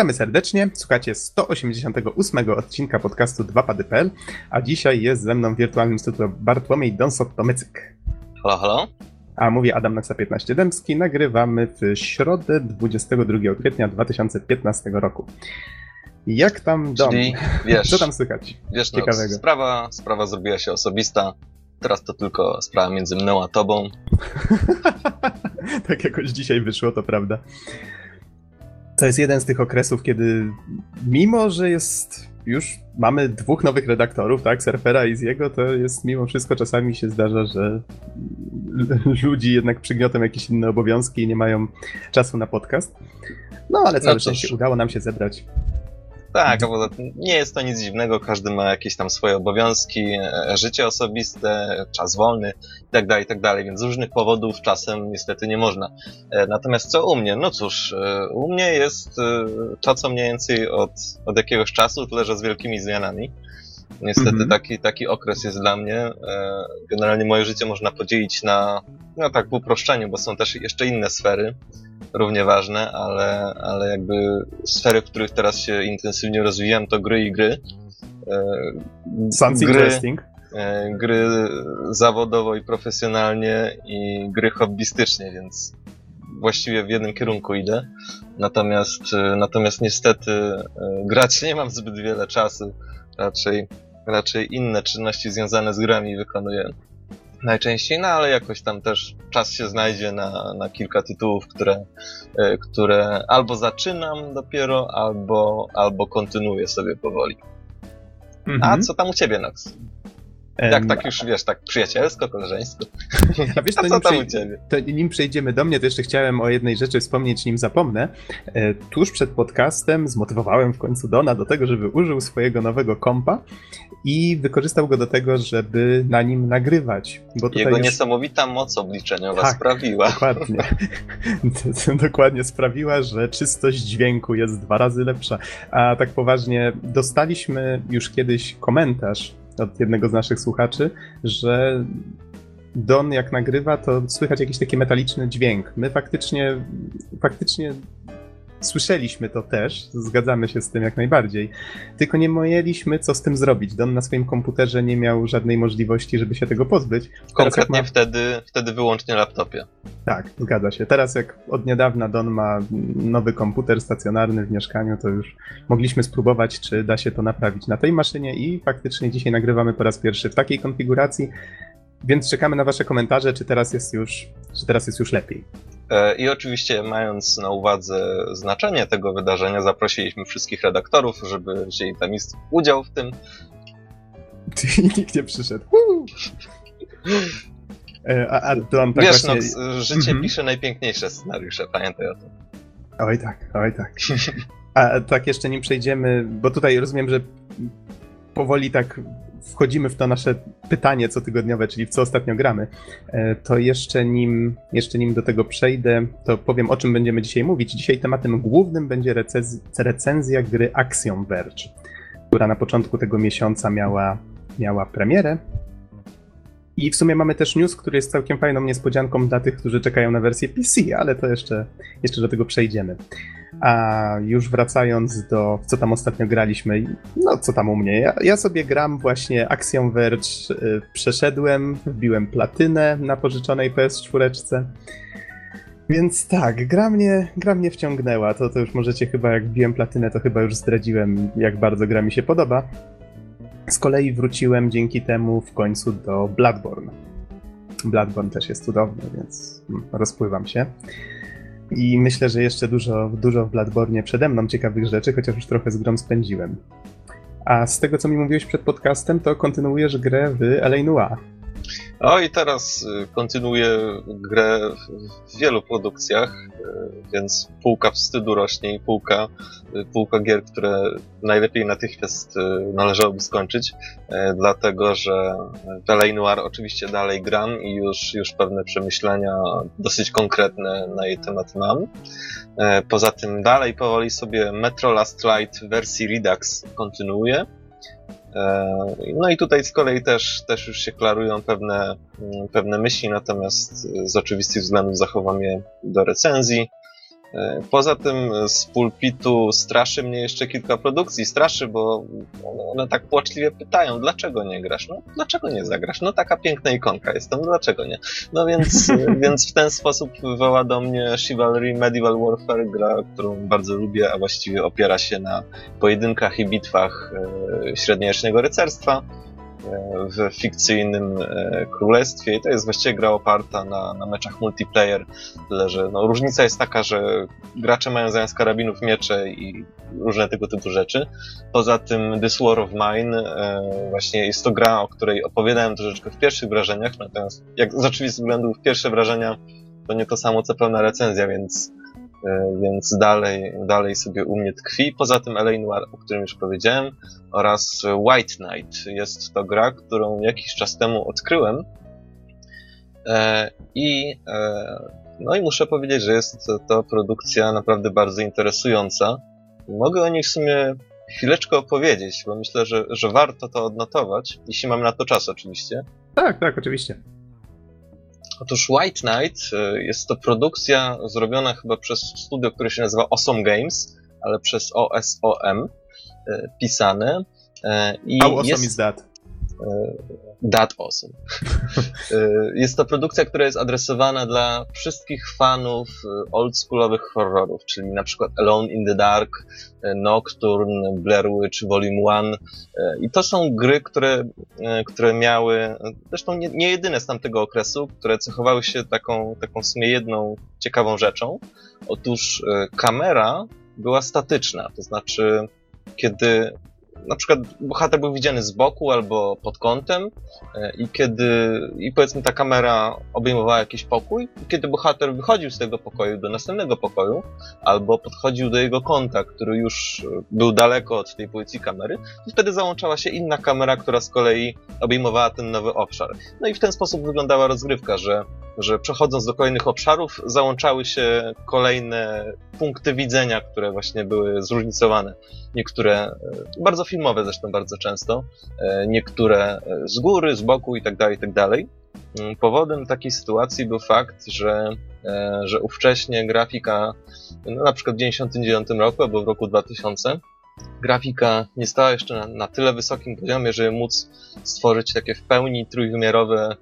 Witamy serdecznie. Słuchacie 188 odcinka podcastu 2pady.pl, a dzisiaj jest ze mną w wirtualnym studiu Bartłomiej Donsot-Tomycyk. Halo, halo. A mówi Adam Noxa 15 Dębski. Nagrywamy w środę 22 kwietnia 2015 roku. Jak tam dom? Czyli, wiesz, Co tam słychać? wiesz, no, ciekawego? sprawa, sprawa zrobiła się osobista. Teraz to tylko sprawa między mną a tobą. tak jakoś dzisiaj wyszło, to prawda. To jest jeden z tych okresów, kiedy mimo, że jest już mamy dwóch nowych redaktorów, tak, Surfera i Ziego, to jest mimo wszystko czasami się zdarza, że ludzi jednak przygniotą jakieś inne obowiązki i nie mają czasu na podcast. No ale całe cóż. szczęście udało nam się zebrać. Tak, a poza tym nie jest to nic dziwnego, każdy ma jakieś tam swoje obowiązki, e, życie osobiste, czas wolny itd., itd., więc z różnych powodów czasem niestety nie można. E, Natomiast co u mnie? No cóż, e, u mnie jest to co mniej więcej od, od jakiegoś czasu, tyle że z wielkimi zmianami. Niestety Mhm. taki, taki okres jest dla mnie. E, Generalnie moje życie można podzielić na, no tak w uproszczeniu, bo są też jeszcze inne sfery, równie ważne, ale, ale jakby sfery, w których teraz się intensywnie rozwijam, to gry i gry. E, Sounds gry, interesting. e, gry zawodowo i profesjonalnie i gry hobbystycznie, więc właściwie w jednym kierunku idę. Natomiast, natomiast niestety grać nie mam zbyt wiele czasu. Raczej, raczej inne czynności związane z grami wykonuję najczęściej, no ale jakoś tam też czas się znajdzie na, na kilka tytułów, które, e, które albo zaczynam dopiero, albo, albo kontynuuję sobie powoli. A Mhm. co tam u ciebie, Nox? Jak tak już wiesz, tak przyjacielsko, koleżeńsko? A wiesz, A to co nim, tam u ciebie? to nim przejdziemy do mnie, to jeszcze chciałem o jednej rzeczy wspomnieć, nim zapomnę. E, Tuż przed podcastem zmotywowałem w końcu Dona do tego, żeby użył swojego nowego kompa i wykorzystał go do tego, żeby na nim nagrywać. Jego już... niesamowita moc obliczeniowa Tak. sprawiła. Dokładnie. Dokładnie sprawiła, że czystość dźwięku jest dwa razy lepsza. A tak poważnie, dostaliśmy już kiedyś komentarz od jednego z naszych słuchaczy, że Don jak nagrywa, to słychać jakiś taki metaliczny dźwięk. My faktycznie, faktycznie słyszeliśmy to też, zgadzamy się z tym jak najbardziej. Tylko nie mieliśmy co z tym zrobić. Don na swoim komputerze nie miał żadnej możliwości, żeby się tego pozbyć. Konkretnie ma- wtedy, wtedy wyłącznie laptopie. tak, zgadza się. Teraz jak od niedawna Don ma nowy komputer stacjonarny w mieszkaniu, to już mogliśmy spróbować, czy da się to naprawić na tej maszynie i faktycznie dzisiaj nagrywamy po raz pierwszy w takiej konfiguracji, więc czekamy na wasze komentarze, czy teraz jest już, czy teraz jest już lepiej. E, I oczywiście, mając na uwadze znaczenie tego wydarzenia, zaprosiliśmy wszystkich redaktorów, żeby wzięli tam ist- udział w tym. I nikt nie przyszedł. E, A, a Don tak Wiesz, właśnie... no, życie Mhm. pisze najpiękniejsze scenariusze, pamiętaj o tym. Oj tak, oj tak. A tak jeszcze nim przejdziemy, bo tutaj rozumiem, że powoli tak wchodzimy w to nasze pytanie cotygodniowe, czyli w co ostatnio gramy. E, To jeszcze nim, jeszcze nim do tego przejdę, to powiem o czym będziemy dzisiaj mówić. Dzisiaj tematem głównym będzie recez- recenzja gry Axiom Verge, która na początku tego miesiąca miała, miała premierę. I w sumie mamy też news, który jest całkiem fajną niespodzianką dla tych, którzy czekają na wersję PC, ale to jeszcze, jeszcze do tego przejdziemy. A już wracając do co tam ostatnio graliśmy, no co tam u mnie. Ja, ja sobie gram właśnie Axiom Verge, y, przeszedłem, wbiłem platynę na pożyczonej PS4. Więc tak, gra mnie, gra mnie wciągnęła. To, to już możecie chyba, jak wbiłem platynę, to chyba już zdradziłem, jak bardzo gra mi się podoba. Z kolei wróciłem dzięki temu w końcu do Bloodborne. Bloodborne też jest cudowny, więc mm, rozpływam się. I myślę, że jeszcze dużo, dużo w Bloodborne przede mną ciekawych rzeczy, chociaż już trochę z grą spędziłem. A z tego, co mi mówiłeś przed podcastem, to kontynuujesz grę w L.A. Noire. O i teraz y, kontynuuję grę w- wielu produkcjach, y, więc półka wstydu rośnie i półka, y, półka gier, które najlepiej natychmiast należałoby skończyć, dlatego że L.A. Noir oczywiście dalej gram i już, już pewne przemyślenia dosyć konkretne na jej temat mam. Poza tym dalej powoli sobie Metro Last Light wersji Redux kontynuuję. E, No i tutaj z kolei też, też już się klarują pewne, mm, pewne myśli, natomiast z oczywistych względów zachowam je do recenzji. E, poza tym z pulpitu straszy mnie jeszcze kilka produkcji. Straszy, bo one tak płaczliwie pytają, dlaczego nie grasz? No, dlaczego nie zagrasz? No taka piękna ikonka jest tam, dlaczego nie? No więc, więc w ten sposób wywoła do mnie Chivalry Medieval Warfare, gra, którą bardzo lubię, a właściwie opiera się na pojedynkach i bitwach e, średniowiecznego rycerstwa w fikcyjnym e, królestwie i to jest właściwie gra oparta na, na meczach multiplayer, tyle że no, różnica jest taka, że gracze mają zamiast karabinów miecze i różne tego typu rzeczy. Poza tym This War of Mine e, właśnie jest to gra, o której opowiadałem troszeczkę w pierwszych wrażeniach, natomiast jak z oczywistych względów pierwsze wrażenia to nie to samo co pełna recenzja, więc E, więc dalej, dalej sobie u mnie tkwi. Poza tym LA Noir, o którym już powiedziałem, oraz White Knight. Jest to gra, którą jakiś czas temu odkryłem e, i e, no i muszę powiedzieć, że jest to produkcja naprawdę bardzo interesująca. Mogę o niej w sumie chwileczkę opowiedzieć, bo myślę, że, że warto to odnotować, jeśli mam na to czas oczywiście. Tak, tak, oczywiście. Otóż White Knight y, jest to produkcja zrobiona chyba przez studio, które się nazywa Awesome Games, ale przez OSOM y, pisane. Y, I How awesome jest... is that? That Awesome. Y, jest to produkcja, która jest adresowana dla wszystkich fanów y, oldschoolowych horrorów, czyli na przykład Alone in the Dark, Nocturne, Blair Witch Volume 1. I to są gry, które, które miały, zresztą nie, nie jedyne z tamtego okresu, które cechowały się taką, taką w sumie jedną ciekawą rzeczą. Otóż kamera była statyczna, to znaczy kiedy na przykład bohater był widziany z boku albo pod kątem e, i kiedy, i powiedzmy ta kamera obejmowała jakiś pokój i kiedy bohater wychodził z tego pokoju do następnego pokoju albo podchodził do jego kąta, który już był daleko od tej pozycji kamery, to wtedy załączała się inna kamera, która z kolei obejmowała ten nowy obszar. No i w ten sposób wyglądała rozgrywka, że że przechodząc do kolejnych obszarów, załączały się kolejne punkty widzenia, które właśnie były zróżnicowane. Niektóre e, bardzo filmowe zresztą bardzo często, e, niektóre e, z góry, z boku itd., tak itd. Tak mm, powodem takiej sytuacji był fakt, że, że ówcześnie grafika, no na przykład w 1999 roku albo w roku 2000, grafika nie stała jeszcze na, na tyle wysokim poziomie, żeby móc stworzyć takie w pełni trójwymiarowe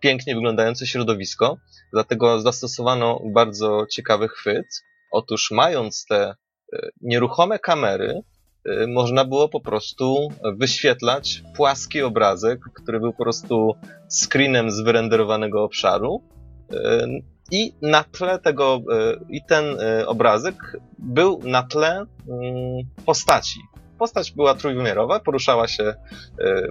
pięknie wyglądające środowisko, dlatego zastosowano bardzo ciekawy chwyt. Otóż mając te y, nieruchome kamery, y, można było po prostu wyświetlać płaski obrazek, który był po prostu screenem z wyrenderowanego obszaru i na tle tego, i ten obrazek był na tle mm, postaci, postać była trójwymiarowa, poruszała się e,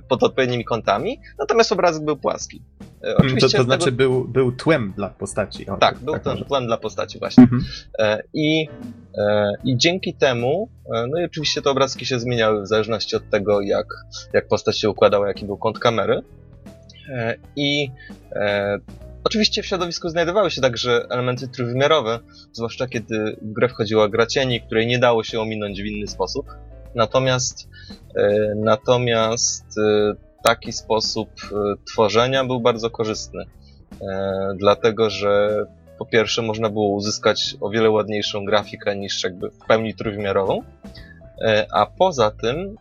pod odpowiednimi kątami, natomiast obrazek był płaski. E, oczywiście to, to znaczy tego... był, był tłem dla postaci. O, tak, był tak tłem dla postaci właśnie. Mhm. E, I, I dzięki temu, no i oczywiście te obrazki się zmieniały w zależności od tego, jak, jak postać się układała, jaki był kąt kamery. I Oczywiście w środowisku znajdowały się także elementy trójwymiarowe, zwłaszcza kiedy w grę wchodziła gra cieni, której nie dało się ominąć w inny sposób. Natomiast, e, natomiast e, taki sposób e, tworzenia był bardzo korzystny, dlatego że po pierwsze można było uzyskać o wiele ładniejszą grafikę niż jakby w pełni trójwymiarową, a poza tym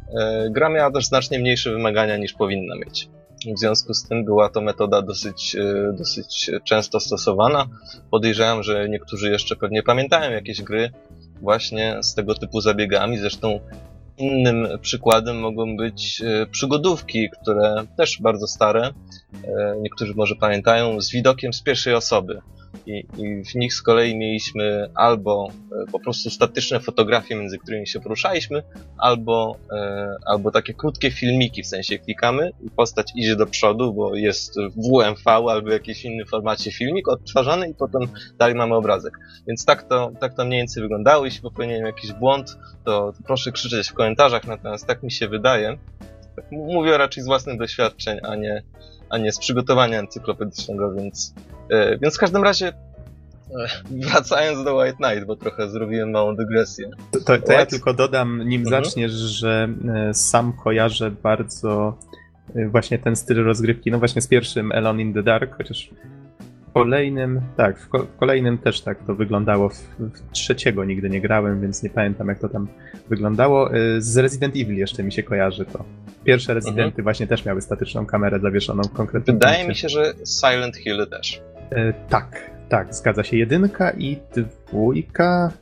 gra miała też znacznie mniejsze wymagania niż powinna mieć. W związku z tym była to metoda dosyć, dosyć często stosowana. Podejrzewam, że niektórzy jeszcze pewnie pamiętają jakieś gry właśnie z tego typu zabiegami. Zresztą Innym przykładem mogą być e, przygodówki, które też bardzo stare, e, niektórzy może pamiętają, z widokiem z pierwszej osoby. I, I, w nich z kolei mieliśmy albo e, po prostu statyczne fotografie, między którymi się poruszaliśmy, albo, e, albo takie krótkie filmiki, w sensie klikamy i postać idzie do przodu, bo jest WMV albo jakiś inny formacie filmik odtwarzany i potem dalej mamy obrazek. Więc tak to, tak to mniej więcej wyglądało. Jeśli popełniłem jakiś błąd, to proszę krzyczeć w komentarzach, natomiast tak mi się wydaje. Mówię raczej z własnych doświadczeń, a nie, a nie z przygotowania encyklopedycznego, więc, więc w każdym razie e, wracając do White Knight, bo trochę zrobiłem małą dygresję. To, to, ja tylko dodam, nim mhm. zaczniesz, że e, sam kojarzę bardzo właśnie ten styl rozgrywki, no właśnie z pierwszym Alone in the Dark, chociaż kolejnym, tak, w, ko- w kolejnym też tak to wyglądało. W, w trzeciego nigdy nie grałem, więc nie pamiętam jak to tam wyglądało. Z Resident Evil jeszcze mi się kojarzy to. Pierwsze Residenty Mhm. właśnie też miały statyczną kamerę zawieszoną w konkretnym Wydaje punkcie. mi się, że Silent Hill też. E, tak, tak, zgadza się. Jedynka i dwójka.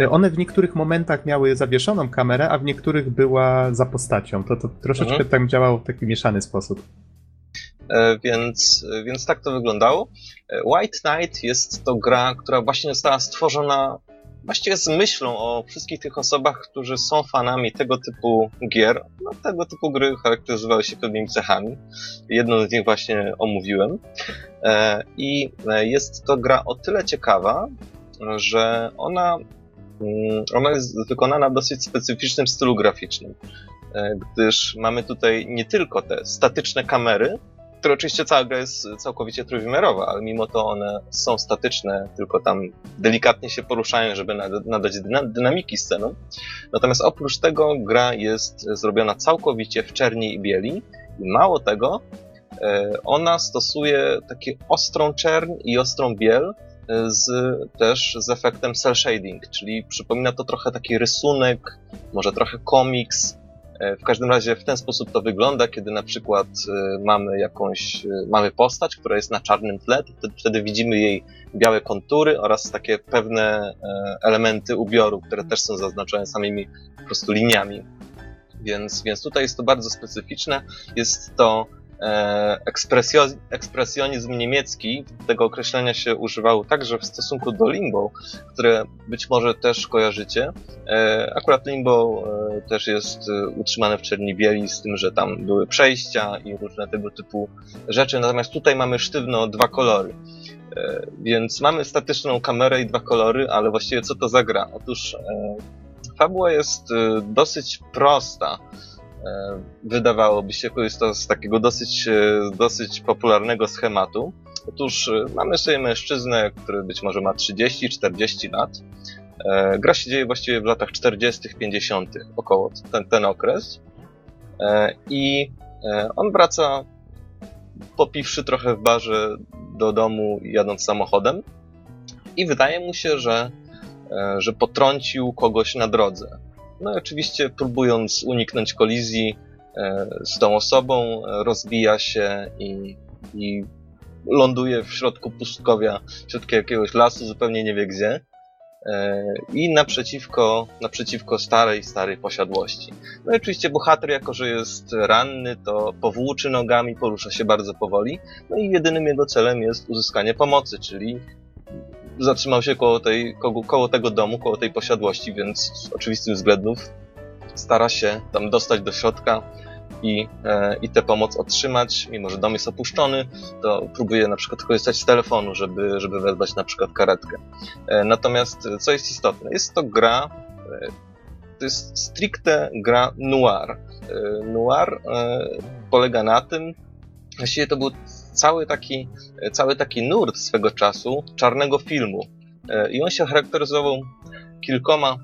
E, One w niektórych momentach miały zawieszoną kamerę, a w niektórych była za postacią. To, to troszeczkę Mhm. tak działało w taki mieszany sposób. E, więc, więc tak to wyglądało. E, White Knight jest to gra, która właśnie została stworzona właściwie z myślą o wszystkich tych osobach, którzy są fanami tego typu gier. No, tego typu gry charakteryzowały się pewnymi cechami. Jedną z nich właśnie omówiłem. E, I e, jest to gra o tyle ciekawa, że ona, mm, ona jest wykonana w dosyć specyficznym stylu graficznym. E, Gdyż mamy tutaj nie tylko te statyczne kamery, które oczywiście cała gra jest całkowicie trójwymiarowa, ale mimo to one są statyczne, tylko tam delikatnie się poruszają, żeby nada- nadać dyna- dynamiki scenom. Natomiast oprócz tego gra jest zrobiona całkowicie w czerni i bieli i mało tego, e, ona stosuje takie ostrą czerń i ostrą biel e, z, też z efektem cel shading, czyli przypomina to trochę taki rysunek, może trochę komiks, W każdym razie w ten sposób to wygląda, kiedy na przykład e, mamy jakąś, e, mamy postać, która jest na czarnym tle, to wtedy, widzimy jej białe kontury oraz takie pewne e, elementy ubioru, które też są zaznaczone samymi po prostu liniami. Więc, więc tutaj jest to bardzo specyficzne. Jest to e, ekspresjo- ekspresjonizm niemiecki. Tego określenia się używało także w stosunku do limbo, które być może też kojarzycie. E, akurat limbo e, też jest e, utrzymane w czerni bieli, z tym, że tam były przejścia i różne tego typu rzeczy. Natomiast tutaj mamy sztywno dwa kolory. E, więc mamy statyczną kamerę i dwa kolory, ale właściwie co to za gra? Otóż e, fabuła jest e, dosyć prosta. E, Wydawałoby się, korzysta z takiego dosyć, e, dosyć popularnego schematu. Otóż e, mamy sobie mężczyznę, który być może ma 30-40 lat. Gra się dzieje właściwie w latach 40., 50., około ten, ten okres. I on wraca, popiwszy trochę w barze do domu, jadąc samochodem. I wydaje mu się, że, że potrącił kogoś na drodze. No i oczywiście próbując uniknąć kolizji e, z tą osobą, e, rozbija się i, i ląduje w środku pustkowia, w środku jakiegoś lasu, zupełnie nie wie gdzie. E, I naprzeciwko, naprzeciwko starej, starej posiadłości. No i oczywiście bohater, jako że jest ranny, to powłóczy nogami, porusza się bardzo powoli. No i jedynym jego celem jest uzyskanie pomocy, czyli zatrzymał się koło, tej, koło, koło tego domu, koło tej posiadłości, więc z oczywistych względów stara się tam dostać do środka i, e, i tę pomoc otrzymać. Mimo, że dom jest opuszczony, to próbuje na przykład korzystać z telefonu, żeby, żeby wezwać na przykład karetkę. E, natomiast e, co jest istotne? Jest to gra, e, to jest stricte gra noir. E, noir e, polega na tym, właściwie to był cały taki, cały taki nurt swego czasu czarnego filmu. E, I on się charakteryzował kilkoma,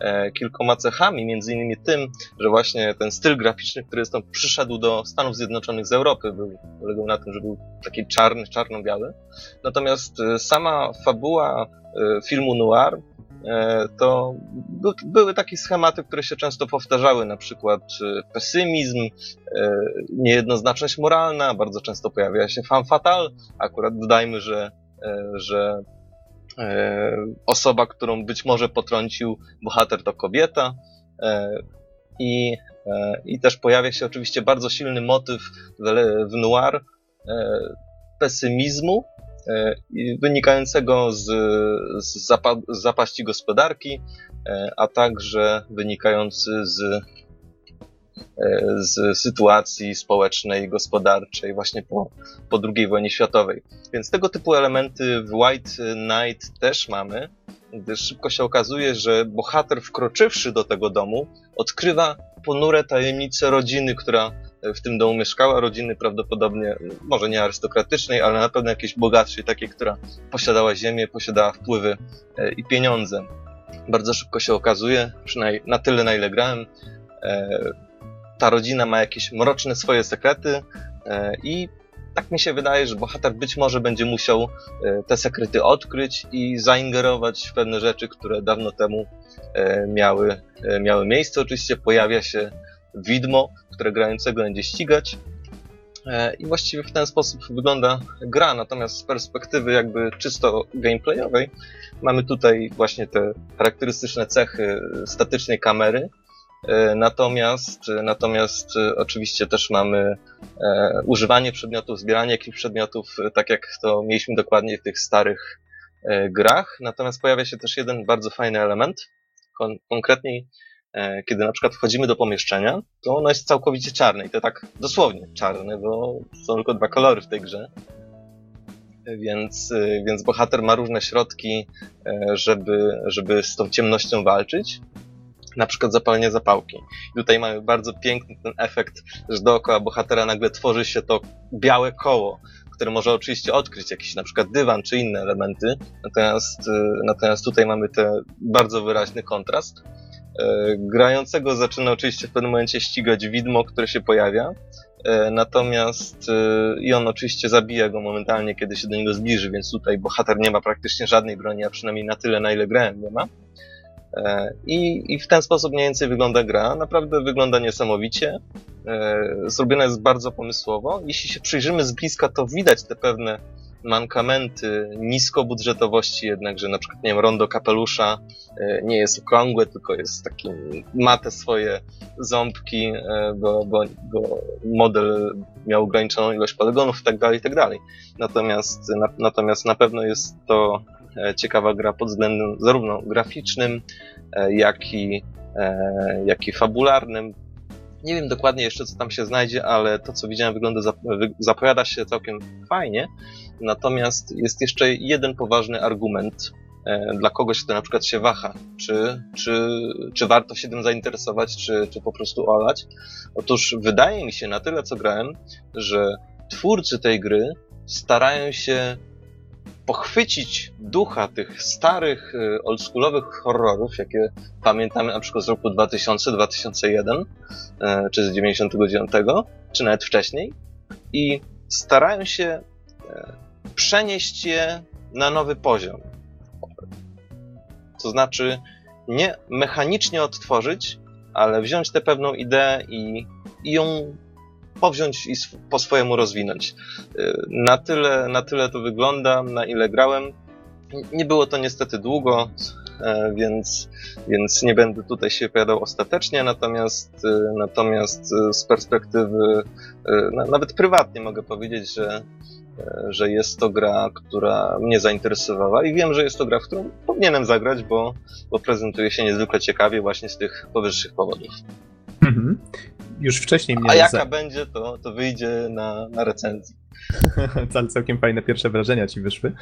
e, kilkoma cechami, między innymi tym, że właśnie ten styl graficzny, który stąd przyszedł do Stanów Zjednoczonych z Europy, był, polegał na tym, że był taki czarny, czarno-biały. Natomiast e, sama fabuła filmu noir to by, były takie schematy, które się często powtarzały, na przykład e, pesymizm, e, niejednoznaczność moralna, bardzo często pojawia się fan fatal. Akurat dodajmy, że, e, że e, osoba, którą być może potrącił bohater to kobieta. E, I, e, I też pojawia się oczywiście bardzo silny motyw w, w noir e, pesymizmu, e, wynikającego z, z, zapa, z zapaści gospodarki, e, a także wynikający z e, z sytuacji społecznej gospodarczej właśnie po, po II wojnie światowej. Więc tego typu elementy w White Knight też mamy, gdyż szybko się okazuje, że bohater wkroczywszy do tego domu odkrywa ponure tajemnice rodziny, która w tym domu mieszkała, rodziny prawdopodobnie, może nie arystokratycznej, ale na pewno jakiejś bogatszej, takiej, która posiadała ziemię, posiadała wpływy e, i pieniądze. Bardzo szybko się okazuje, przynajmniej na tyle, na ile grałem, e, ta rodzina ma jakieś mroczne swoje sekrety e, i tak mi się wydaje, że bohater być może będzie musiał te sekrety odkryć i zaingerować w pewne rzeczy, które dawno temu miały, miały miejsce. Oczywiście pojawia się widmo, które grającego będzie ścigać. I właściwie w ten sposób wygląda gra, natomiast z perspektywy jakby czysto gameplayowej mamy tutaj właśnie te charakterystyczne cechy statycznej kamery, E, natomiast, e, natomiast e, oczywiście też mamy używanie przedmiotów, zbieranie jakichś przedmiotów, tak jak to mieliśmy dokładnie w tych starych grach. Natomiast pojawia się też jeden bardzo fajny element. Kon konkretniej, kiedy na przykład wchodzimy do pomieszczenia, to ono jest całkowicie czarne i to tak dosłownie czarne, bo są tylko dwa kolory w tej grze. Więc, więc bohater ma różne środki, żeby, żeby z tą ciemnością walczyć na przykład zapalenie zapałki. Tutaj mamy bardzo piękny ten efekt, że dookoła bohatera nagle tworzy się to białe koło, które może oczywiście odkryć jakiś na przykład dywan czy inne elementy, natomiast, natomiast tutaj mamy ten bardzo wyraźny kontrast. Y, grającego zaczyna oczywiście w pewnym momencie ścigać widmo, które się pojawia, y, natomiast i on oczywiście zabija go momentalnie, kiedy się do niego zbliży, więc tutaj bohater nie ma praktycznie żadnej broni, a przynajmniej na tyle, na ile grałem nie ma. E, I, I w ten sposób mniej więcej wygląda gra. Naprawdę wygląda niesamowicie. E, zrobiona jest bardzo pomysłowo. Jeśli się przyjrzymy z bliska, to widać te pewne mankamenty niskobudżetowości jednak, że na przykład, nie wiem, rondo kapelusza e, nie jest okrągłe, tylko jest taki, ma te swoje ząbki, bo, bo, bo model miał ograniczoną ilość poligonów i tak tak. Natomiast, na, natomiast na pewno jest to E, ciekawa gra pod względem zarówno graficznym, e, jak i, e, jak i fabularnym. Nie wiem dokładnie jeszcze, co tam się znajdzie, ale to, co widziałem, wygląda, zapowiada się całkiem fajnie. Natomiast jest jeszcze jeden poważny argument dla kogoś, kto na przykład się waha, czy, czy, czy warto się tym zainteresować, czy, czy po prostu olać. Otóż wydaje mi się, na tyle co grałem, że twórcy tej gry starają się pochwycić ducha tych starych, y, oldschoolowych horrorów, jakie pamiętamy na przykład z roku 2000, 2001, y, czy z 99, czy nawet wcześniej, i starają się przenieść je na nowy poziom. To znaczy nie mechanicznie odtworzyć, ale wziąć tę pewną ideę i, i ją powziąć i po swojemu rozwinąć. Y, na tyle, na tyle to wygląda, na ile grałem. Nie było to niestety długo, e, więc, więc nie będę tutaj się opowiadał ostatecznie, natomiast, y, natomiast y, z perspektywy, nawet prywatnie mogę powiedzieć, że, że jest to gra, która mnie zainteresowała i wiem, że jest to gra, w którą powinienem zagrać, bo, bo prezentuje się niezwykle ciekawie właśnie z tych powyższych powodów. Mhm już wcześniej mnie... A jaka za... będzie, to, to wyjdzie na, na recenzji. Całkiem fajne pierwsze wrażenia ci wyszły.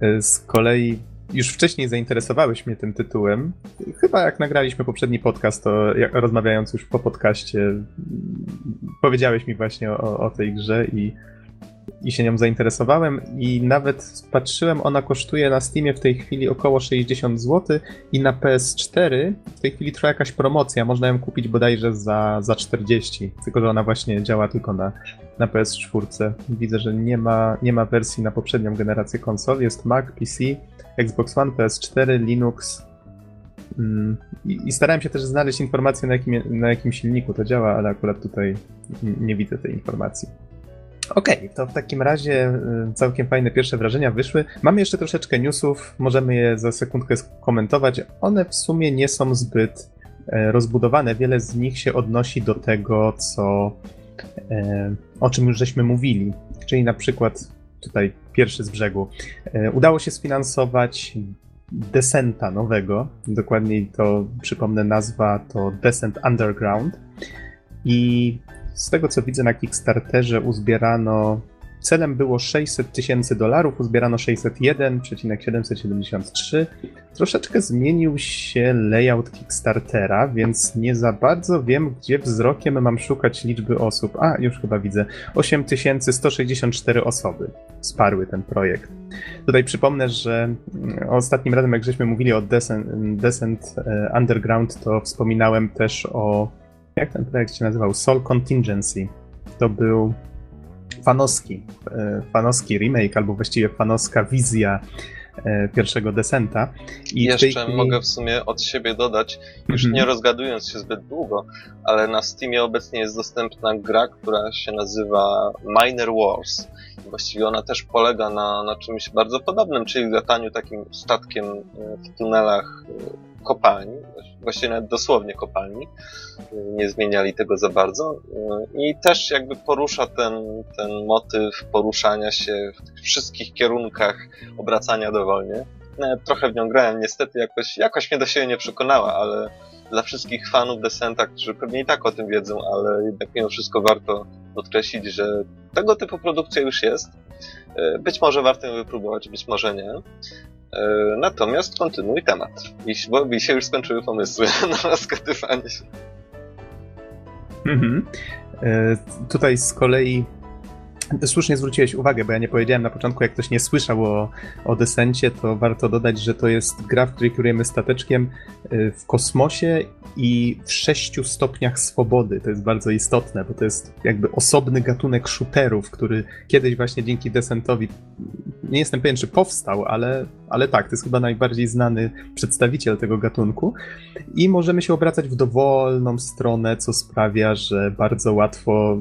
E, z kolei już wcześniej zainteresowałeś mnie tym tytułem. Chyba jak nagraliśmy poprzedni podcast, to rozmawiając już po podcaście, powiedziałeś mi właśnie o, o tej grze i i się nią zainteresowałem i nawet patrzyłem, ona kosztuje na Steamie w tej chwili około 60 zł i na PS4 w tej chwili trwa jakaś promocja, można ją kupić bodajże za, za 40, tylko że ona właśnie działa tylko na, na PS4. Widzę, że nie ma, nie ma wersji na poprzednią generację konsol, jest Mac, PC, Xbox One, PS4, Linux, mm, i, I, starałem się też znaleźć informację, na jakim, na jakim silniku to działa, ale akurat tutaj nie widzę tej informacji. Okej, okay, to w takim razie y, całkiem fajne pierwsze wrażenia wyszły. Mamy jeszcze troszeczkę newsów, możemy je za sekundkę skomentować. One w sumie nie są zbyt e, rozbudowane. Wiele z nich się odnosi do tego, co e, o czym już żeśmy mówili. Czyli na przykład tutaj pierwszy z brzegu. E, udało się sfinansować Descenta nowego. Dokładniej to przypomnę nazwa to Descent Underground. I z tego co widzę na Kickstarterze uzbierano. Celem było 600 tysięcy dolarów, uzbierano 601,773. Troszeczkę zmienił się layout Kickstartera, więc nie za bardzo wiem, gdzie wzrokiem mam szukać liczby osób. A, już chyba widzę. 8164 osoby wsparły ten projekt. Tutaj przypomnę, że mm, ostatnim razem, jak żeśmy mówili o Descent, Descent e, Underground, to wspominałem też o jak ten projekt się nazywał? Soul Contingency. To był fanowski, fanowski remake, albo właściwie fanowska wizja E, pierwszego desenta. I Jeszcze mogę w sumie od siebie dodać, już mm -hmm. nie rozgadując się zbyt długo, ale na Steamie obecnie jest dostępna gra, która się nazywa Miner Wars. Właściwie ona też polega na, na czymś bardzo podobnym, czyli lataniu takim statkiem e, w tunelach e, kopalni, właściwie nawet dosłownie kopalni, nie zmieniali tego za bardzo i też jakby porusza ten, ten motyw poruszania się w tych wszystkich kierunkach obracania dowolnie. Nawet trochę w nią grałem, niestety jakoś, jakoś mnie do siebie nie przekonała, ale dla wszystkich fanów Descenta, którzy pewnie i tak o tym wiedzą, ale jednak mimo wszystko warto podkreślić, że tego typu produkcja już jest. Być może warto ją wypróbować, być może nie. E, natomiast kontynuuj temat, bo mi się już skończyły pomysły na rozkatywanie się. Mhm. E, tutaj z kolei Słusznie zwróciłeś uwagę, bo ja nie powiedziałem na początku, jak ktoś nie słyszał o, o to warto dodać, że to jest gra, w której kierujemy stateczkiem y, w kosmosie i w sześciu stopniach swobody. To jest bardzo istotne, bo to jest jakby osobny gatunek shooterów, który kiedyś właśnie dzięki Desentowi, nie jestem pewien, czy powstał, ale, ale tak, to jest chyba najbardziej znany przedstawiciel tego gatunku. I możemy się obracać w dowolną stronę, co sprawia, że bardzo łatwo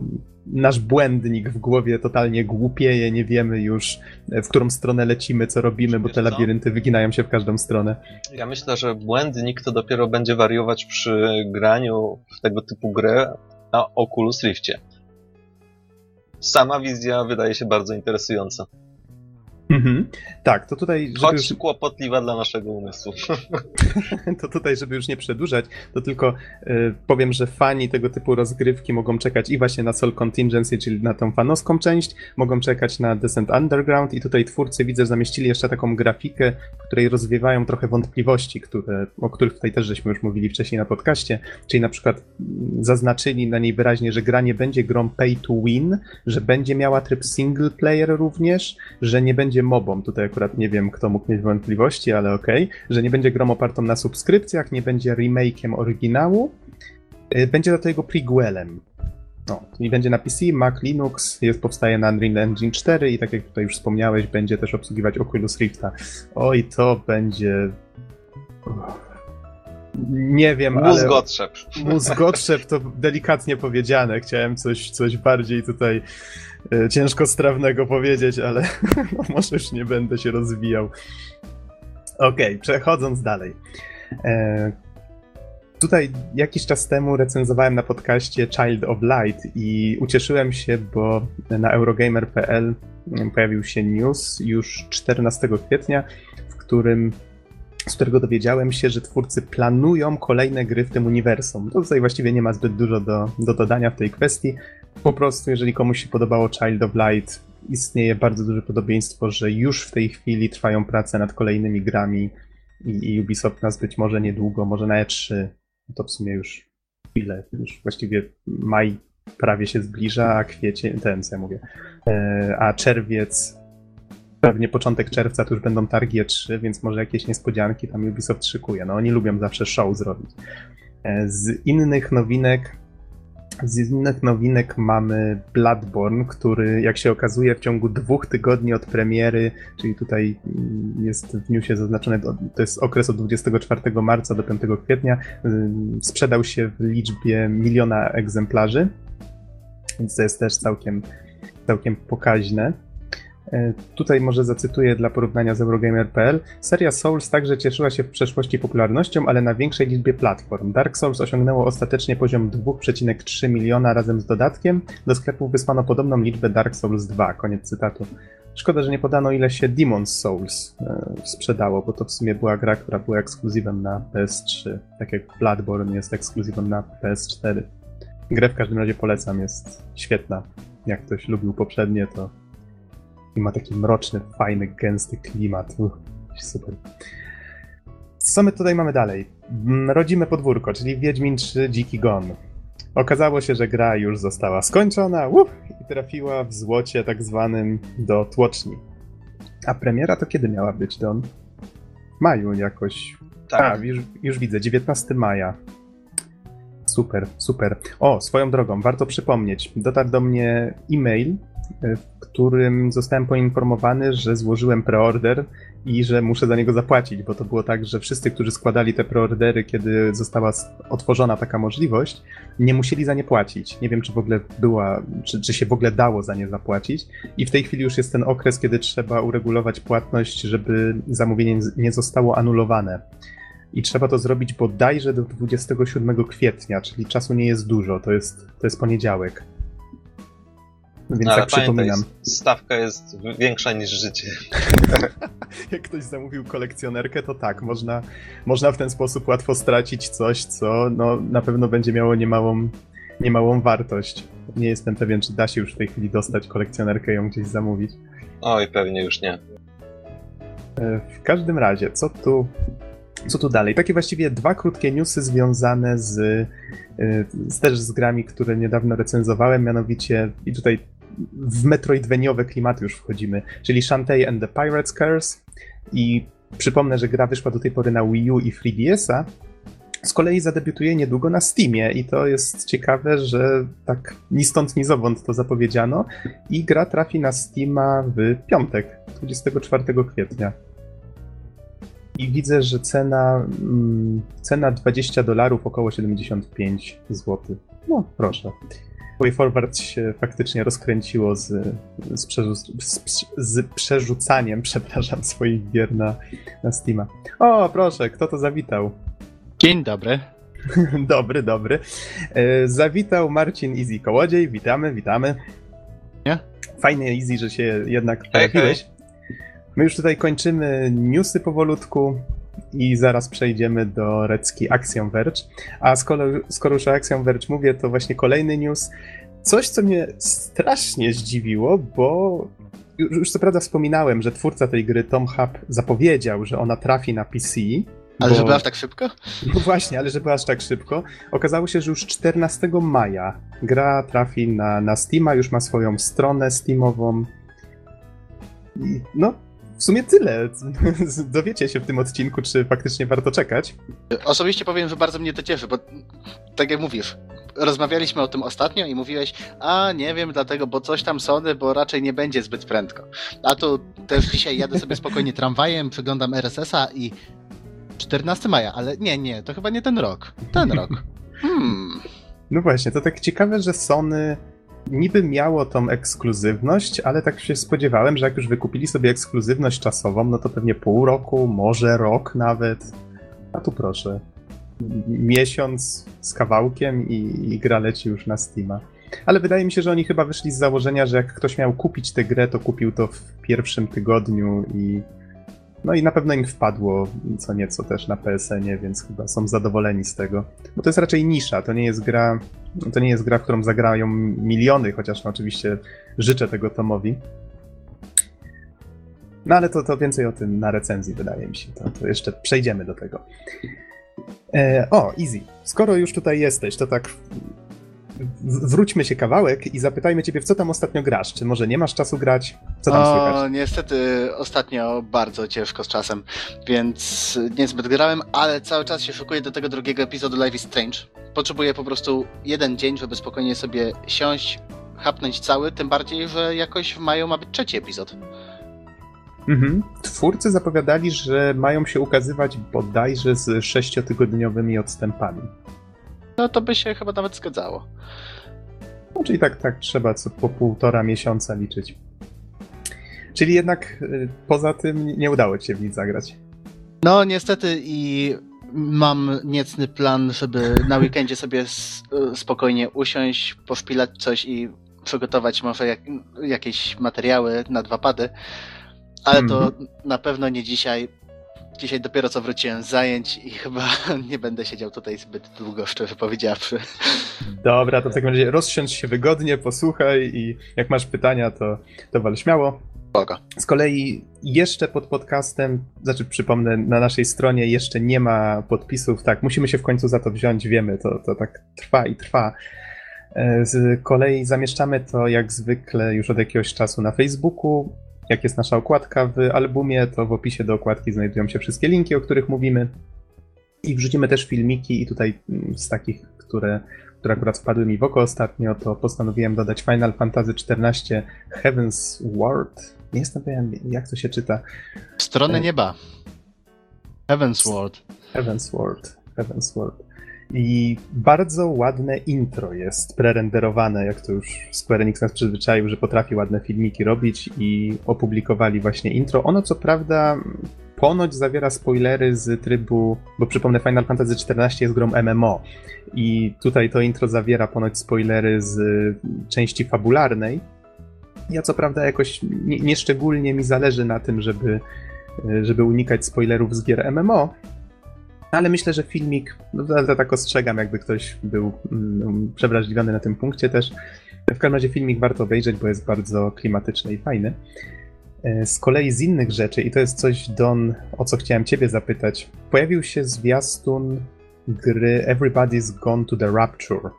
nasz błędnik w głowie totalnie głupieje, nie wiemy już w którą stronę lecimy, co robimy, bo te labirynty wyginają się w każdą stronę. Ja myślę, że błędnik to dopiero będzie wariować przy graniu w tego typu grę na Oculus Riftie. Sama wizja wydaje się bardzo interesująca. Mhm. Tak, to tutaj. Żeby Choć już... kłopotliwa dla naszego umysłu. to tutaj, żeby już nie przedłużać, to tylko y, powiem, że fani tego typu rozgrywki mogą czekać i właśnie na Soul Contingency, czyli na tą fanowską część, mogą czekać na Descent Underground i tutaj twórcy widzę zamieścili jeszcze taką grafikę, w której rozwiewają trochę wątpliwości, które, o których tutaj też żeśmy już mówili wcześniej na podcaście, czyli na przykład mm, zaznaczyli na niej wyraźnie, że gra nie będzie grą pay to win, że będzie miała tryb single player również, że nie będzie będzie mobą. Tutaj akurat nie wiem, kto mógł mieć wątpliwości, ale okej. Okay. Że nie będzie grą opartą na subskrypcjach, nie będzie remake'iem oryginału. Y, będzie za to jego prequelem. No, i będzie na PC, Mac, Linux, jest, powstaje na Unreal Engine 4 i tak jak tutaj już wspomniałeś, będzie też obsługiwać Oculus Rifta. Oj, to będzie... Nie wiem, Mózgotrzep. ale... Mózgotrzep to delikatnie powiedziane. Chciałem coś, coś bardziej tutaj E, ciężko strawnego powiedzieć, ale no, może już nie będę się rozwijał. Okej, okay, przechodząc dalej. E, tutaj jakiś czas temu recenzowałem na podcaście Child of Light i ucieszyłem się, bo na Eurogamer.pl pojawił się news już 14 kwietnia, w którym z którego dowiedziałem się, że twórcy planują kolejne gry w tym uniwersum. To tutaj właściwie nie ma zbyt dużo do, do dodania w tej kwestii. Po prostu, jeżeli komuś się podobało Child of Light, istnieje bardzo duże podobieństwo, że już w tej chwili trwają prace nad kolejnymi grami i, i Ubisoft nas być może niedługo, może na E3, to w sumie już chwilę, już właściwie maj prawie się zbliża, a kwiecień, ten co ja mówię, e, a czerwiec pewnie początek czerwca to już będą targi E3, więc może jakieś niespodzianki tam Ubisoft szykuje. No oni lubią zawsze show zrobić. E, z innych nowinek z innych nowinek mamy Bloodborne, który jak się okazuje w ciągu dwóch tygodni od premiery, czyli tutaj jest w newsie zaznaczone, to jest okres od 24 marca do 5 kwietnia, sprzedał się w liczbie miliona egzemplarzy, więc to jest też całkiem, całkiem pokaźne. E, tutaj może zacytuję dla porównania z Eurogamer.pl. Seria Souls także cieszyła się w przeszłości popularnością, ale na większej liczbie platform. Dark Souls osiągnęło ostatecznie poziom 2,3 miliona razem z dodatkiem. Do sklepów wysłano podobną liczbę Dark Souls 2. Koniec cytatu. Szkoda, że nie podano ile się Demon's Souls e, sprzedało, bo to w sumie była gra, która była ekskluzywem na PS3, tak jak Bloodborne jest ekskluzywem na PS4. Grę w każdym razie polecam, jest świetna. Jak ktoś lubił poprzednie, to i ma taki mroczny, fajny, gęsty klimat. Uch, super. Co my tutaj mamy dalej? Mm, rodzime podwórko, czyli Wiedźmin 3 Dziki Gon. Okazało się, że gra już została skończona uff, i trafiła w złocie tak zwanym do tłoczni. A premiera to kiedy miała być, Don? W maju jakoś. Tak. A, już, już widzę, 19 maja. Super, super. O, swoją drogą, warto przypomnieć, dotarł do mnie e-mail w którym zostałem poinformowany, że złożyłem preorder i że muszę za niego zapłacić, bo to było tak, że wszyscy, którzy składali te preordery, kiedy została otworzona taka możliwość, nie musieli za nie płacić. Nie wiem, czy w ogóle była, czy, czy się w ogóle dało za nie zapłacić. I w tej chwili już jest ten okres, kiedy trzeba uregulować płatność, żeby zamówienie nie zostało anulowane. I trzeba to zrobić bodajże do 27 kwietnia, czyli czasu nie jest dużo, to jest, to jest poniedziałek. Więc No, ale tak przypominam. stawka jest większa niż życie. Jak ktoś zamówił kolekcjonerkę, to tak, można, można w ten sposób łatwo stracić coś, co no, na pewno będzie miało niemałą, niemałą wartość. Nie jestem pewien, czy da się już w tej chwili dostać kolekcjonerkę i ją gdzieś zamówić. Oj, pewnie już nie. E, W każdym razie, co tu, co tu dalej? Takie właściwie dwa krótkie newsy związane z, e, z też z grami, które niedawno recenzowałem, mianowicie i tutaj w metroidweniowe klimaty już wchodzimy, czyli Shantae and the Pirate's Curse i przypomnę, że gra wyszła do tej pory na Wii U i 3DS-a, z kolei zadebiutuje niedługo na Steamie i to jest ciekawe, że tak ni stąd, ni zowąd to zapowiedziano i gra trafi na Steama w piątek, 24 kwietnia. I widzę, że cena, mm, cena 20 dolarów, około 75 zł. No, proszę. Way Forward się faktycznie rozkręciło z, z, przerzu- z, z przerzucaniem, przepraszam, swoich gier na, na Steama. O, proszę, kto to zawitał? Dzień dobry. dobry, dobry. E, zawitał Marcin Easy Kołodziej. Witamy, witamy. Nie? Fajnie, Easy, że się jednak pojawiłeś. My już tutaj kończymy newsy powolutku i zaraz przejdziemy do Recki Axiom Verge. A skoro, skoro już o Axiom Verge mówię, to właśnie kolejny news. Coś, co mnie strasznie zdziwiło, bo już, już co prawda wspominałem, że twórca tej gry, Tom Hub, zapowiedział, że ona trafi na PC. Ale bo... żeby aż tak szybko? No właśnie, ale żeby aż tak szybko. Okazało się, że już 14 maja gra trafi na, na Steama, już ma swoją stronę Steamową. No, w sumie tyle. Dowiecie się w tym odcinku, czy faktycznie warto czekać. Osobiście powiem, że bardzo mnie to cieszy, bo tak jak mówisz, rozmawialiśmy o tym ostatnio i mówiłeś, a nie wiem, dlatego, bo coś tam Sony, bo raczej nie będzie zbyt prędko. A tu też dzisiaj jadę sobie spokojnie tramwajem, przeglądam RSS-a i 14 maja, ale nie, nie, to chyba nie ten rok. Ten rok. Hmm. No właśnie, to tak ciekawe, że Sony niby miało tą ekskluzywność, ale tak się spodziewałem, że jak już wykupili sobie ekskluzywność czasową, no to pewnie pół roku, może rok nawet. A tu proszę. Miesiąc z kawałkiem i, i gra leci już na Steama. Ale wydaje mi się, że oni chyba wyszli z założenia, że jak ktoś miał kupić tę grę, to kupił to w pierwszym tygodniu i no i na pewno im wpadło co nieco też na PSN-ie, więc chyba są zadowoleni z tego. Bo to jest raczej nisza, to nie jest gra, to nie jest gra, w którą zagrają miliony, chociaż no oczywiście życzę tego Tomowi. No ale to, to więcej o tym na recenzji, wydaje mi się. To, to jeszcze przejdziemy do tego. E, o, Easy. Skoro już tutaj jesteś, to tak wróćmy się kawałek i zapytajmy ciebie, w co tam ostatnio grasz? Czy może nie masz czasu grać? Co tam o, słychać? niestety ostatnio bardzo ciężko z czasem, więc niezbyt grałem, ale cały czas się szykuję do tego drugiego epizodu Life is Strange. Potrzebuję po prostu jeden dzień, żeby spokojnie sobie siąść, hapnąć cały, tym bardziej, że jakoś w maju ma być trzeci epizod. Mhm. Twórcy zapowiadali, że mają się ukazywać bodajże z sześciotygodniowymi odstępami. No to by się chyba nawet zgadzało. No, czyli tak, tak trzeba co po półtora miesiąca liczyć. Czyli jednak y, poza tym nie udało ci się w nic zagrać. No niestety i mam niecny plan, żeby na weekendzie sobie spokojnie usiąść, poszpilać coś i przygotować może jak, jakieś materiały na dwa pady, ale to na pewno nie dzisiaj. Dzisiaj dopiero co wróciłem z zajęć i chyba nie będę siedział tutaj zbyt długo, szczerze powiedziawszy. Dobra, to w takim razie rozsiądź się wygodnie, posłuchaj i jak masz pytania, to, to wal śmiało. Z kolei jeszcze pod podcastem, znaczy przypomnę, na naszej stronie jeszcze nie ma podpisów, tak, musimy się w końcu za to wziąć, wiemy, to, to tak trwa i trwa. E, Z kolei zamieszczamy to jak zwykle już od jakiegoś czasu na Facebooku. Jak jest nasza okładka w albumie, to w opisie do okładki znajdują się wszystkie linki, o których mówimy. I wrzucimy też filmiki i tutaj mm, z takich, które, które akurat wpadły mi w oko ostatnio, to postanowiłem dodać Final Fantasy XIV Heaven's Ward. Nie jestem pewien, jak to się czyta. Strony nieba. Heaven's Ward. Heaven's Ward. Heaven's Ward. I bardzo ładne intro jest prerenderowane, jak to już Square Enix nas przyzwyczaił, że potrafi ładne filmiki robić i opublikowali właśnie intro. Ono co prawda ponoć zawiera spoilery z trybu, bo przypomnę Final Fantasy XIV jest grą MMO i tutaj to intro zawiera ponoć spoilery z części fabularnej. Ja co prawda jakoś nieszczególnie nie mi zależy na tym, żeby, żeby unikać spoilerów z gier MMO, ale myślę, że filmik, no to, tak ostrzegam, jakby ktoś był mm, przewrażliwiony na tym punkcie też. W każdym razie filmik warto obejrzeć, bo jest bardzo klimatyczny i fajny. E, z kolei z innych rzeczy, i to jest coś, Don, o co chciałem Ciebie zapytać, pojawił się zwiastun gry Everybody's Gone to the Rapture.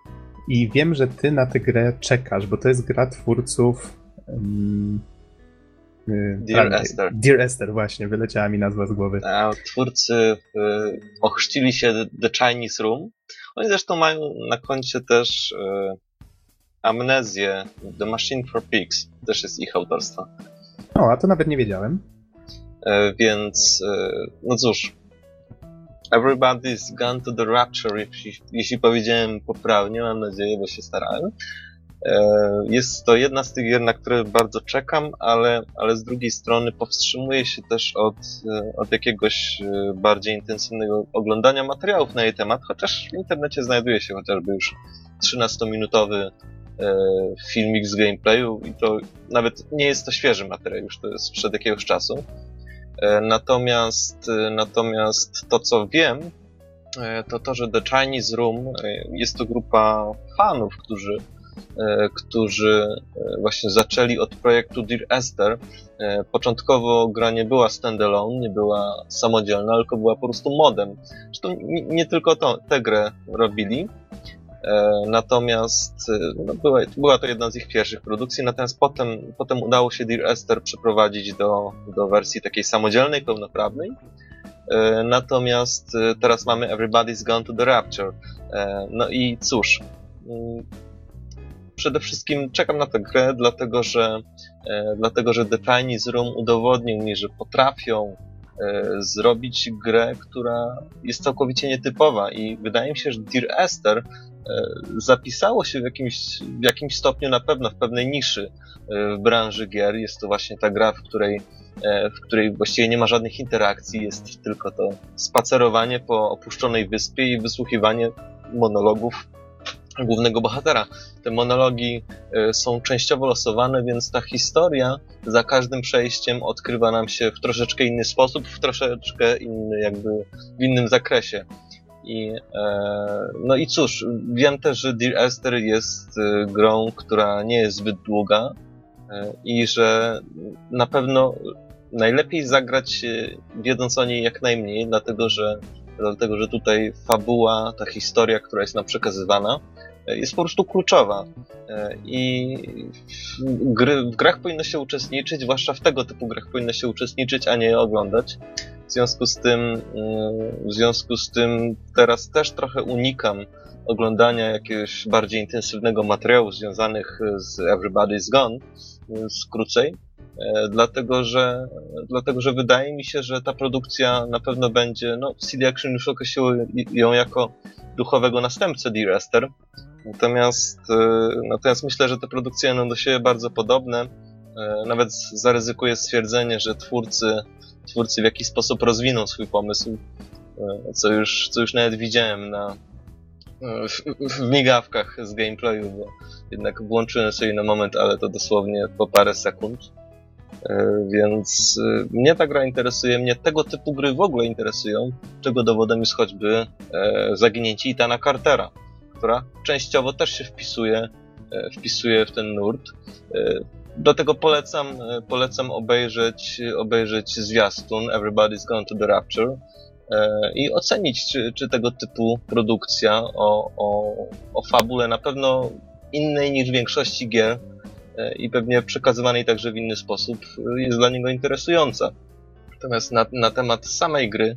I wiem, że Ty na tę grę czekasz, bo to jest gra twórców. Um, Dear Esther. Dear Esther, właśnie, wyleciała mi nazwa z głowy. A twórcy y, ochrzcili się The Chinese Room. Oni zresztą mają na koncie też y, Amnezję, The Machine for Pigs. Też jest ich autorstwa. O, a to nawet nie wiedziałem. Y, więc, y, no cóż, Everybody's gone to the rapture, jeśli, jeśli powiedziałem poprawnie, mam nadzieję, bo się starałem. E, jest to jedna z tych gier, na które bardzo czekam, ale, ale z drugiej strony powstrzymuję się też od, e, od jakiegoś e, bardziej intensywnego oglądania materiałów na jej temat, chociaż w internecie znajduje się chociażby już 13-minutowy filmik z gameplayu i to nawet nie jest to świeży materiał, już to jest sprzed jakiegoś czasu. Natomiast, natomiast to co wiem, to to, że The Chinese Room jest to grupa fanów, którzy którzy e, właśnie zaczęli od projektu Dear Esther. E, początkowo gra nie była standalone, nie była samodzielna, tylko była po prostu modem. Zresztą nie tylko to, tę grę robili, Natomiast no, była, była to jedna z ich pierwszych produkcji, natomiast potem, potem udało się Dear Esther przeprowadzić do, do wersji takiej samodzielnej, pełnoprawnej. Natomiast teraz mamy Everybody's Gone to the Rapture. No i cóż, mm, przede wszystkim czekam na tę grę, dlatego że, e, dlatego, że The Chinese Room udowodnił mi, że potrafią e, zrobić grę, która jest całkowicie nietypowa i wydaje mi się, że Dear Esther e, zapisało się w jakimś, w jakimś stopniu na pewno w pewnej niszy w branży gier. Jest to właśnie ta gra, w której, w której właściwie nie ma żadnych interakcji, jest tylko to spacerowanie po opuszczonej wyspie i wysłuchiwanie monologów głównego bohatera. Te monologi e, są częściowo losowane, więc ta historia za każdym przejściem odkrywa nam się w troszeczkę inny sposób, w troszeczkę inny, jakby w innym zakresie. I, e, no i cóż, wiem też, że Dear Esther jest e, grą, która nie jest zbyt długa e, i że na pewno najlepiej zagrać wiedząc o niej jak najmniej, dlatego że dlatego że tutaj fabuła, ta historia, która jest nam przekazywana, jest po prostu kluczowa. E, I w, gry, w grach powinno się uczestniczyć, zwłaszcza w tego typu grach powinno się uczestniczyć, a nie oglądać. W związku z tym, mm, w związku z tym teraz też trochę unikam oglądania jakiegoś bardziej intensywnego materiału związanych z Everybody's Gone, e, dlatego że, dlatego że wydaje mi się, że ta produkcja na pewno będzie, no CD Action już określiło ją jako duchowego następcę Esther, Natomiast, e, natomiast myślę, że te produkcje będą do siebie bardzo podobne. E, nawet zaryzykuję stwierdzenie, że twórcy, twórcy w jakiś sposób rozwiną swój pomysł, e, co już, co już nawet widziałem na, w, w migawkach z gameplayu, bo jednak włączyłem sobie na moment, ale to dosłownie po parę sekund. Więc mnie ta gra interesuje, mnie tego typu gry w ogóle interesują, czego dowodem jest choćby zaginięcie Itana Cartera która częściowo też się wpisuje, e, wpisuje w ten nurt. E, do tego polecam, e, polecam obejrzeć, obejrzeć zwiastun Everybody's Gone to the Rapture i ocenić, czy, czy tego typu produkcja o, o, o fabule na pewno innej niż w większości gier i pewnie przekazywanej także w inny sposób jest dla niego interesująca. Natomiast na, na temat samej gry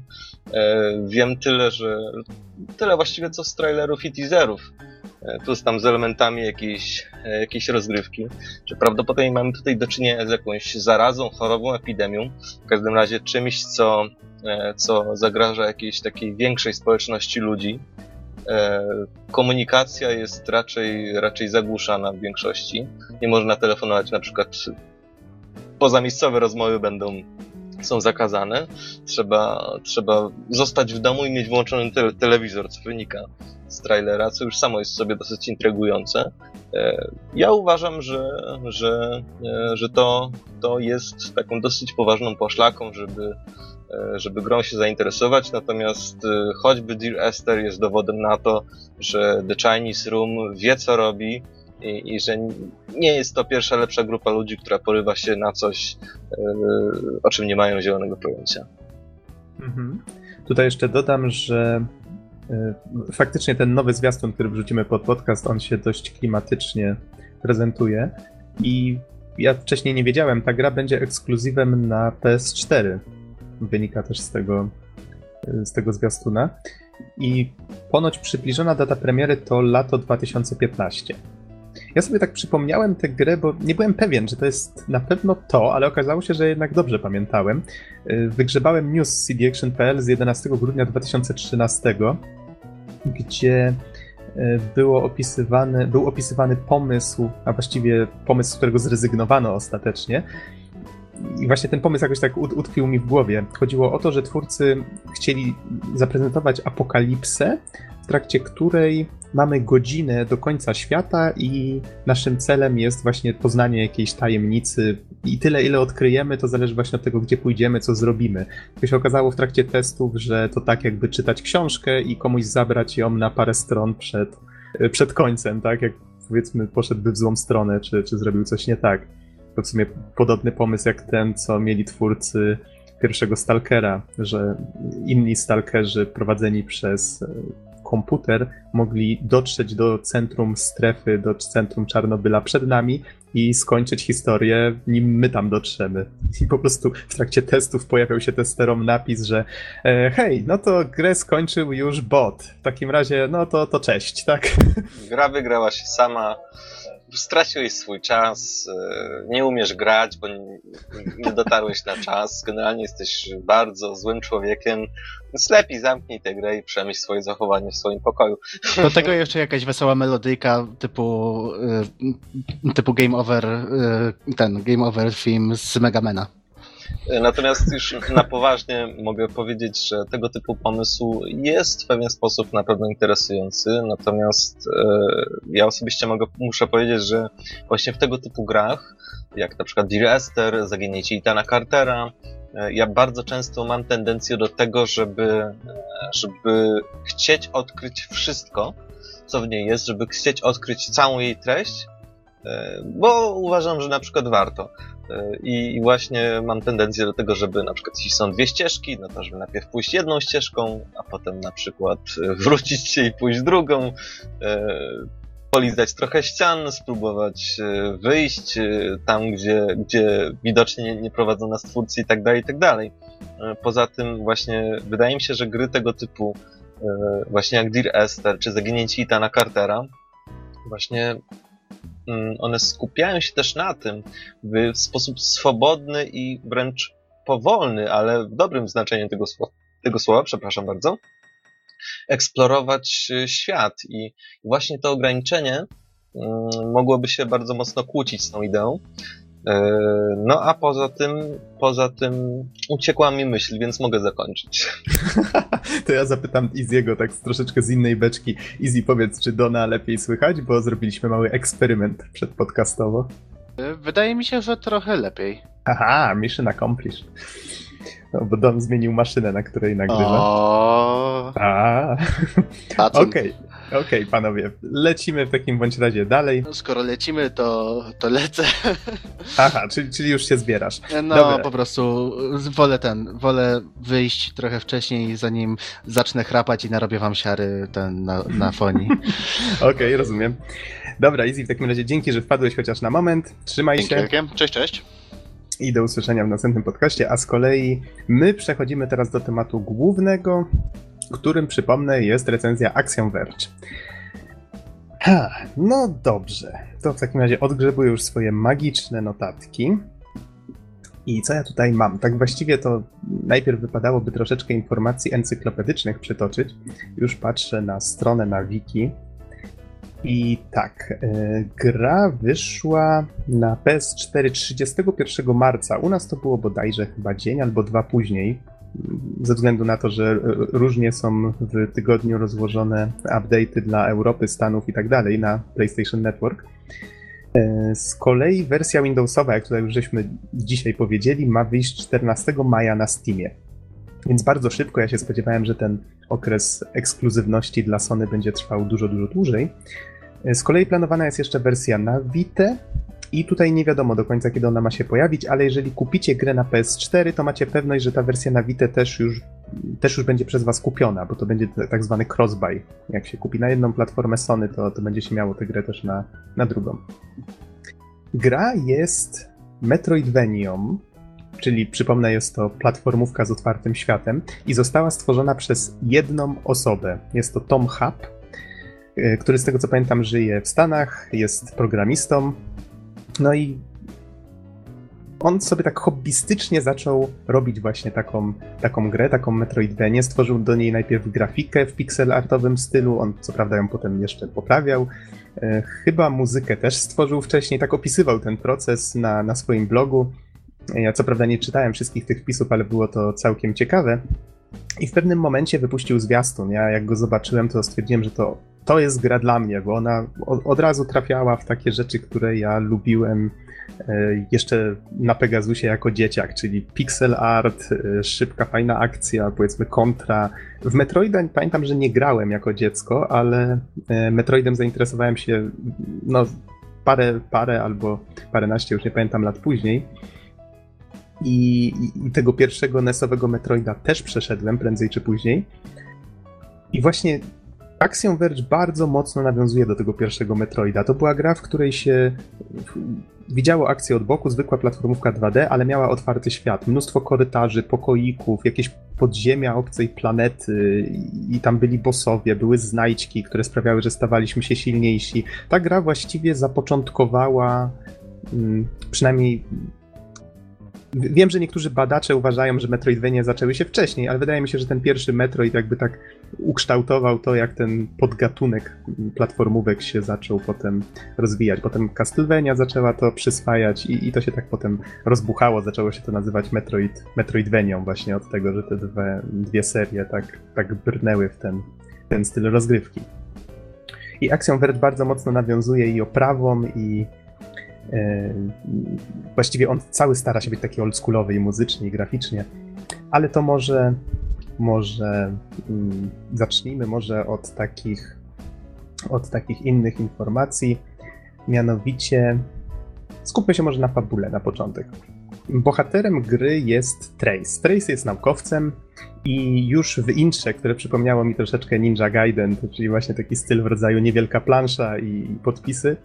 e, wiem tyle, że tyle właściwie co z trailerów i teaserów. E, plus tam z elementami jakiejś, e, jakiejś rozgrywki. Że prawdopodobnie mamy tutaj do czynienia z jakąś zarazą, chorobą, epidemią. W każdym razie czymś, co, e, co zagraża jakiejś takiej większej społeczności ludzi. E, komunikacja jest raczej, raczej zagłuszana w większości. Nie można telefonować na przykład pozamiejscowe rozmowy będą są zakazane. Trzeba, trzeba zostać w domu i mieć włączony te telewizor, co wynika z trailera, co już samo jest sobie dosyć intrygujące. E, ja uważam, że, że, e, że to, to jest taką dosyć poważną poszlaką, żeby, e, żeby grą się zainteresować, natomiast choćby Dear Esther jest dowodem na to, że The Chinese Room wie co robi, i, i że nie jest to pierwsza lepsza grupa ludzi, która porywa się na coś, yy, o czym nie mają zielonego pojęcia. Mhm. Tutaj jeszcze dodam, że yy, faktycznie ten nowy zwiastun, który wrzucimy pod podcast, on się dość klimatycznie prezentuje i ja wcześniej nie wiedziałem, ta gra będzie ekskluzywem na PS4. Wynika też z tego, yy, z tego zwiastuna. I ponoć przybliżona data premiery to lato 2015. Ja sobie tak przypomniałem tę grę, bo nie byłem pewien, że to jest na pewno to, ale okazało się, że jednak dobrze pamiętałem. Y, wygrzebałem news z cdaction.pl z 11 grudnia 2013, gdzie y, było był opisywany pomysł, a właściwie pomysł, z którego zrezygnowano ostatecznie. I właśnie ten pomysł jakoś tak utkwił mi w głowie. Chodziło o to, że twórcy chcieli zaprezentować apokalipsę, w trakcie której mamy godzinę do końca świata i naszym celem jest właśnie poznanie jakiejś tajemnicy i tyle, ile odkryjemy, to zależy właśnie od tego, gdzie pójdziemy, co zrobimy. To się okazało w trakcie testów, że to tak jakby czytać książkę i komuś zabrać ją na parę stron przed, przed końcem, tak? Jak powiedzmy poszedłby w złą stronę, czy, czy zrobił coś nie tak. To w sumie podobny pomysł jak ten, co mieli twórcy pierwszego Stalkera, że inni Stalkerzy prowadzeni przez komputer mogli dotrzeć do centrum strefy, do centrum Czarnobyla przed nami i skończyć historię, nim my tam dotrzemy. I po prostu w trakcie testów pojawiał się testerom napis, że e, hej, no to grę skończył już bot. W takim razie, no to, to cześć, tak? Gra wygrała się sama straciłeś swój czas, e, nie umiesz grać, bo nie dotarłeś na czas, generalnie jesteś bardzo złym człowiekiem, więc lepiej zamknij tę grę i przemyśl swoje zachowanie w swoim pokoju. Do tego jeszcze jakaś wesoła melodyjka typu, e, typu Game Over, e, ten Game Over film z Megamena. Natomiast już na poważnie mogę powiedzieć, że tego typu pomysł jest w pewien sposób na pewno interesujący, natomiast e, ja osobiście mogę, muszę powiedzieć, że właśnie w tego typu grach, jak na przykład Dear Esther, Zaginięcie Itana Cartera, e, ja bardzo często mam tendencję do tego, żeby, e, żeby chcieć odkryć wszystko, co w niej jest, żeby chcieć odkryć całą jej treść, bo uważam, że na przykład warto. I, I, właśnie mam tendencję do tego, żeby na przykład jeśli są dwie ścieżki, no to żeby najpierw pójść jedną ścieżką, a potem na przykład e, wrócić się i pójść drugą, e, polizać trochę ścian, spróbować e, wyjść tam, gdzie, gdzie widocznie nie, prowadzą nas twórcy i tak dalej, i tak dalej. Poza tym właśnie wydaje mi się, że gry tego typu właśnie jak Dear Esther czy Zaginięcie Itana Cartera właśnie one skupiają się też na tym, by w sposób swobodny i wręcz powolny, ale w dobrym znaczeniu tego, tego słowa, przepraszam bardzo, eksplorować y, świat. I właśnie to ograniczenie mm, mogłoby się bardzo mocno kłócić z tą ideą, no a poza tym, poza tym uciekła mi myśl, więc mogę zakończyć. to ja zapytam Iziego tak troszeczkę z innej beczki. Izzy, powiedz, czy Dona lepiej słychać, bo zrobiliśmy mały eksperyment przedpodcastowo. E, wydaje mi się, że trochę lepiej. Aha, mission accomplished. No, bo Don zmienił maszynę, na której nagrywa. O. A. Okej. Okay. Okej, okay, panowie, lecimy w takim bądź razie dalej. No, skoro lecimy, to, to lecę. Aha, czyli, czyli już się zbierasz. No, Dobra. po prostu wolę ten, wolę wyjść trochę wcześniej, zanim zacznę chrapać i narobię wam siary ten na, na fonii. Okej, okay, rozumiem. Dobra, Easy, w takim razie dzięki, że wpadłeś chociaż na moment. Trzymaj dzięki, się. Dzięki. Cześć, cześć. i do usłyszenia w następnym podcaście, a z kolei my przechodzimy teraz do tematu głównego, którym przypomnę jest recenzja Action Verge. Ha, no dobrze. To w takim razie odgrzebuję już swoje magiczne notatki. I co ja tutaj mam? Tak właściwie to najpierw wypadałoby troszeczkę informacji encyklopedycznych przytoczyć. Już patrzę na stronę na wiki. I tak, e, gra wyszła na PS4 31 marca. U nas to było bodajże chyba dzień albo dwa później, ze względu na to, że różnie są w tygodniu rozłożone update'y dla Europy, Stanów i tak dalej na PlayStation Network. E, z kolei wersja Windowsowa, jak tutaj już żeśmy dzisiaj powiedzieli, ma wyjść 14 maja na Steamie. Więc bardzo szybko, ja się spodziewałem, że ten okres ekskluzywności dla Sony będzie trwał dużo, dużo dłużej. E, z kolei planowana jest jeszcze wersja na Vita i tutaj nie wiadomo do końca, kiedy ona ma się pojawić, ale jeżeli kupicie grę na PS4, to macie pewność, że ta wersja na Vita też już, też już będzie przez was kupiona, bo to będzie tak zwany crossbuy. Jak się kupi na jedną platformę Sony, to, to będzie się miało tę grę też na, na drugą. Gra jest Metroidvanią, czyli przypomnę, jest to platformówka z otwartym światem i została stworzona przez jedną osobę. Jest to Tom Hub, y, który z tego co pamiętam żyje w Stanach, jest programistą, no i on sobie tak hobbystycznie zaczął robić właśnie taką, taką grę, taką Metroidvanię. Stworzył do niej najpierw grafikę w pixel artowym stylu, on co prawda ją potem jeszcze poprawiał. E, chyba muzykę też stworzył wcześniej, tak opisywał ten proces na, na swoim blogu. Ja co prawda nie czytałem wszystkich tych wpisów, ale było to całkiem ciekawe. I w pewnym momencie wypuścił zwiastun. Ja jak go zobaczyłem, to stwierdziłem, że to to jest gra dla mnie, bo ona od, razu trafiała w takie rzeczy, które ja lubiłem e, jeszcze na Pegasusie jako dzieciak, czyli pixel art, e, szybka, fajna akcja, powiedzmy kontra. W Metroida pamiętam, że nie grałem jako dziecko, ale e, Metroidem zainteresowałem się no, parę, parę albo paręnaście, już nie pamiętam, lat później. I, i tego pierwszego NES-owego Metroida też przeszedłem prędzej czy później. I właśnie Axiom Verge bardzo mocno nawiązuje do tego pierwszego Metroida. To była gra, w której się widziało akcję od boku, zwykła platformówka 2D, ale miała otwarty świat. Mnóstwo korytarzy, pokoików, jakieś podziemia obcej planety i tam byli bossowie, były znajdźki, które sprawiały, że stawaliśmy się silniejsi. Ta gra właściwie zapoczątkowała mm, przynajmniej Wiem, że niektórzy badacze uważają, że Metroidvania zaczęły się wcześniej, ale wydaje mi się, że ten pierwszy Metroid jakby tak ukształtował to, jak ten podgatunek platformówek się zaczął potem rozwijać. Potem Castlevania zaczęła to przyswajać i, i to się tak potem rozbuchało, zaczęło się to nazywać Metroid, Metroidvanią właśnie od tego, że te dwie, dwie serie tak, tak brnęły w ten, ten styl rozgrywki. I Axiom Verge bardzo mocno nawiązuje i oprawą, i właściwie on cały stara się być taki oldschoolowy i muzycznie, i graficznie, ale to może, może mm, zacznijmy może od takich, od takich innych informacji, mianowicie skupmy się może na fabule na początek. Bohaterem gry jest Trace. Trace jest naukowcem i już w intrze, które przypomniało mi troszeczkę Ninja Gaiden, czyli właśnie taki styl w rodzaju niewielka plansza i podpisy,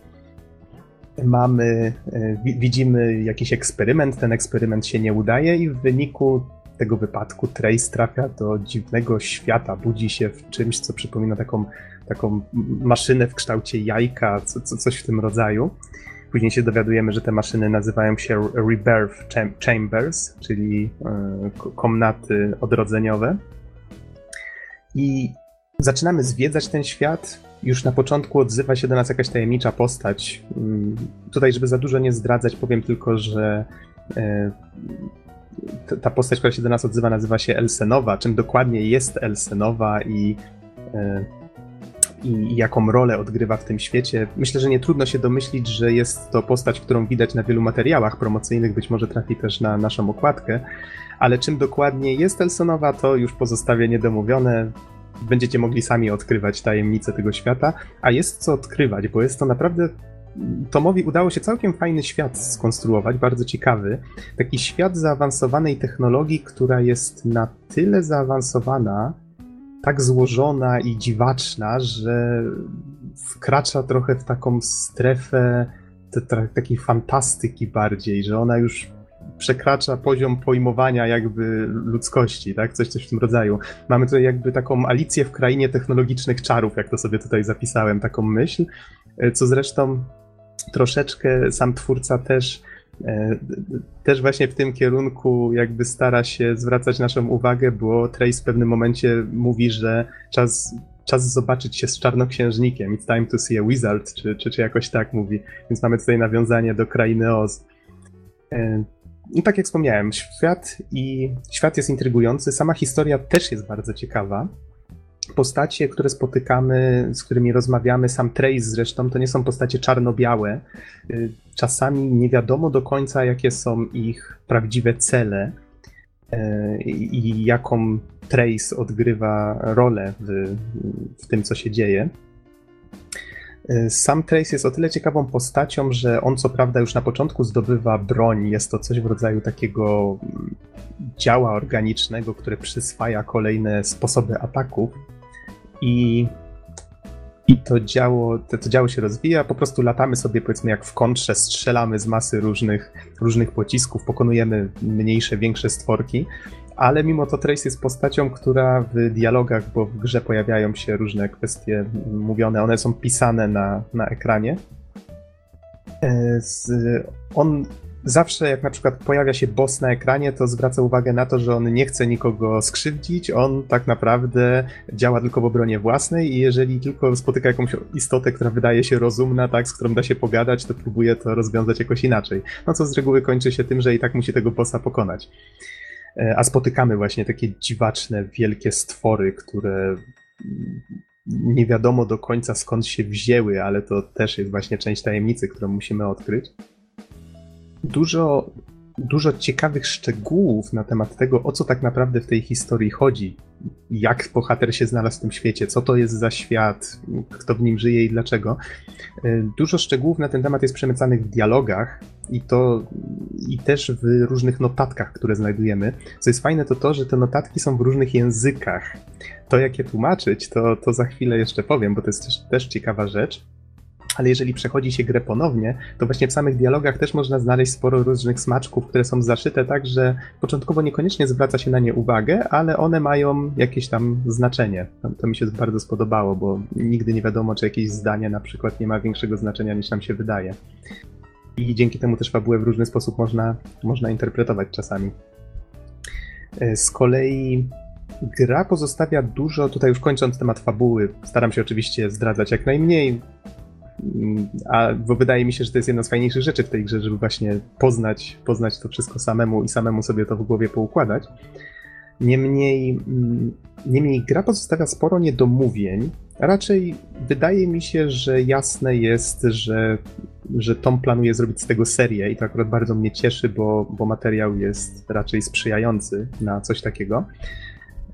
mamy, e, widzimy jakiś eksperyment, ten eksperyment się nie udaje i w wyniku tego wypadku Trace trafia do dziwnego świata, budzi się w czymś, co przypomina taką, taką maszynę w kształcie jajka, co, co, coś w tym rodzaju. Później się dowiadujemy, że te maszyny nazywają się Rebirth Chambers, czyli e, komnaty odrodzeniowe. I zaczynamy zwiedzać ten świat, już na początku odzywa się do nas jakaś tajemnicza postać. Mm, tutaj, żeby za dużo nie zdradzać, powiem tylko, że e, ta postać, która się do nas odzywa, nazywa się Elsenowa. Czym dokładnie jest Elsenowa i, e, i jaką rolę odgrywa w tym świecie? Myślę, że nie trudno się domyślić, że jest to postać, którą widać na wielu materiałach promocyjnych, być może trafi też na naszą okładkę. Ale czym dokładnie jest Elsenowa, to już pozostawię niedomówione będziecie mogli sami odkrywać tajemnice tego świata, a jest co odkrywać, bo jest to naprawdę Tomowi udało się całkiem fajny świat skonstruować, bardzo ciekawy. Taki świat zaawansowanej technologii, która jest na tyle zaawansowana, tak złożona i dziwaczna, że wkracza trochę w taką strefę takiej fantastyki bardziej, że ona już przekracza poziom pojmowania jakby ludzkości, tak? Coś, coś w tym rodzaju. Mamy tutaj jakby taką Alicję w krainie technologicznych czarów, jak to sobie tutaj zapisałem, taką myśl, e, co zresztą troszeczkę sam twórca też e, też właśnie w tym kierunku jakby stara się zwracać naszą uwagę, bo Trace w pewnym momencie mówi, że czas, czas zobaczyć się z czarnoksiężnikiem, it's time to see a wizard, czy, czy, czy jakoś tak mówi. Więc mamy tutaj nawiązanie do krainy Oz. No tak jak wspomniałem, świat i świat jest intrygujący, sama historia też jest bardzo ciekawa. Postacie, które spotykamy, z którymi rozmawiamy, sam Trace zresztą, to nie są postacie czarno-białe. Y, czasami nie wiadomo do końca, jakie są ich prawdziwe cele y, i jaką Trace odgrywa rolę w, w tym, co się dzieje. Sam Trace jest o tyle ciekawą postacią, że on co prawda już na początku zdobywa broń. Jest to coś w rodzaju takiego mm, działa organicznego, które przyswaja kolejne sposoby ataków. I, i to, działo, to, to działo się rozwija. Po prostu latamy sobie, powiedzmy, jak w kontrze, strzelamy z masy różnych, różnych pocisków, pokonujemy mniejsze, większe stworki ale mimo to Trace jest postacią, która w dialogach, bo w grze pojawiają się różne kwestie mówione, one są pisane na, na ekranie. E, on zawsze, jak na przykład pojawia się boss na ekranie, to zwraca uwagę na to, że on nie chce nikogo skrzywdzić, on tak naprawdę działa tylko w obronie własnej i jeżeli tylko spotyka jakąś istotę, która wydaje się rozumna, tak, z którą da się pogadać, to próbuje to rozwiązać jakoś inaczej. No co z reguły kończy się tym, że i tak musi tego bossa pokonać. E, a spotykamy właśnie takie dziwaczne, wielkie stwory, które nie wiadomo do końca skąd się wzięły, ale to też jest właśnie część tajemnicy, którą musimy odkryć. Dużo, dużo ciekawych szczegółów na temat tego, o co tak naprawdę w tej historii chodzi. Jak bohater się znalazł w tym świecie, co to jest za świat, kto w nim żyje i dlaczego. E, dużo szczegółów na ten temat jest przemycanych w dialogach, i to i też w różnych notatkach, które znajdujemy. Co jest fajne, to to, że te notatki są w różnych językach. To, jak je tłumaczyć, to, to za chwilę jeszcze powiem, bo to jest też, też ciekawa rzecz. Ale jeżeli przechodzi się grę ponownie, to właśnie w samych dialogach też można znaleźć sporo różnych smaczków, które są zaszyte tak, że początkowo niekoniecznie zwraca się na nie uwagę, ale one mają jakieś tam znaczenie. To mi się bardzo spodobało, bo nigdy nie wiadomo, czy jakieś zdanie na przykład nie ma większego znaczenia niż nam się wydaje i dzięki temu też fabułę w różny sposób można, można interpretować czasami. E, z kolei gra pozostawia dużo, tutaj już kończąc temat fabuły, staram się oczywiście zdradzać jak najmniej, a, bo wydaje mi się, że to jest jedna z fajniejszych rzeczy w tej grze, żeby właśnie poznać, poznać to wszystko samemu i samemu sobie to w głowie poukładać. Niemniej, mm, niemniej gra pozostawia sporo niedomówień. Raczej wydaje mi się, że jasne jest, że że Tom planuje zrobić z tego serię i to akurat bardzo mnie cieszy, bo, bo materiał jest raczej sprzyjający na coś takiego.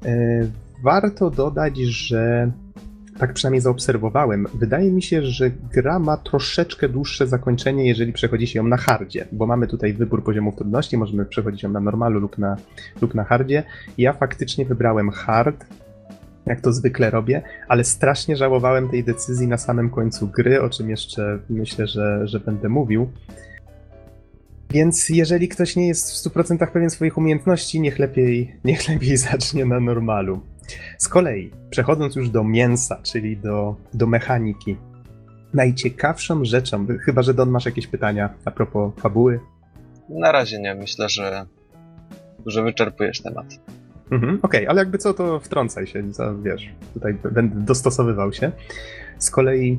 E, warto dodać, że tak przynajmniej zaobserwowałem, wydaje mi się, że gra ma troszeczkę dłuższe zakończenie, jeżeli przechodzi się ją na hardzie, bo mamy tutaj wybór poziomów trudności, możemy przechodzić ją na normalu lub na, lub na hardzie. Ja faktycznie wybrałem hard, jak to zwykle robię, ale strasznie żałowałem tej decyzji na samym końcu gry, o czym jeszcze myślę, że, że będę mówił. Więc jeżeli ktoś nie jest w 100% pewien swoich umiejętności, niech lepiej, niech lepiej zacznie na normalu. Z kolei, przechodząc już do mięsa, czyli do, do mechaniki, najciekawszą rzeczą, chyba że Don masz jakieś pytania a propos fabuły? Na razie nie, myślę, że, że wyczerpujesz temat. Mhm, Okej, okay, ale jakby co, to wtrącaj się, co, wiesz, tutaj będę dostosowywał się. Z kolei,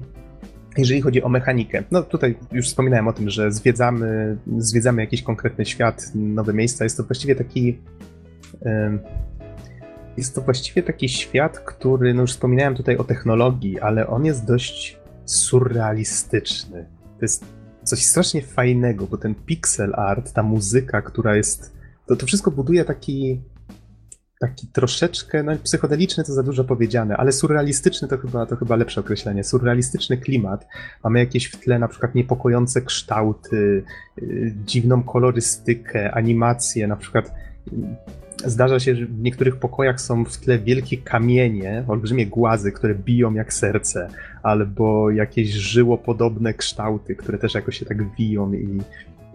jeżeli chodzi o mechanikę, no tutaj już wspominałem o tym, że zwiedzamy, zwiedzamy jakiś konkretny świat, nowe miejsca. Jest to właściwie taki. Jest to właściwie taki świat, który, no już wspominałem tutaj o technologii, ale on jest dość surrealistyczny. To jest coś strasznie fajnego, bo ten pixel art, ta muzyka, która jest. To, to wszystko buduje taki taki troszeczkę, no psychodeliczny to za dużo powiedziane, ale surrealistyczny to chyba, to chyba lepsze określenie. Surrealistyczny klimat. Mamy jakieś w tle na przykład niepokojące kształty, yy, dziwną kolorystykę, animacje, na przykład zdarza się, że w niektórych pokojach są w tle wielkie kamienie, olbrzymie głazy, które biją jak serce, albo jakieś żyłopodobne kształty, które też jakoś się tak wiją i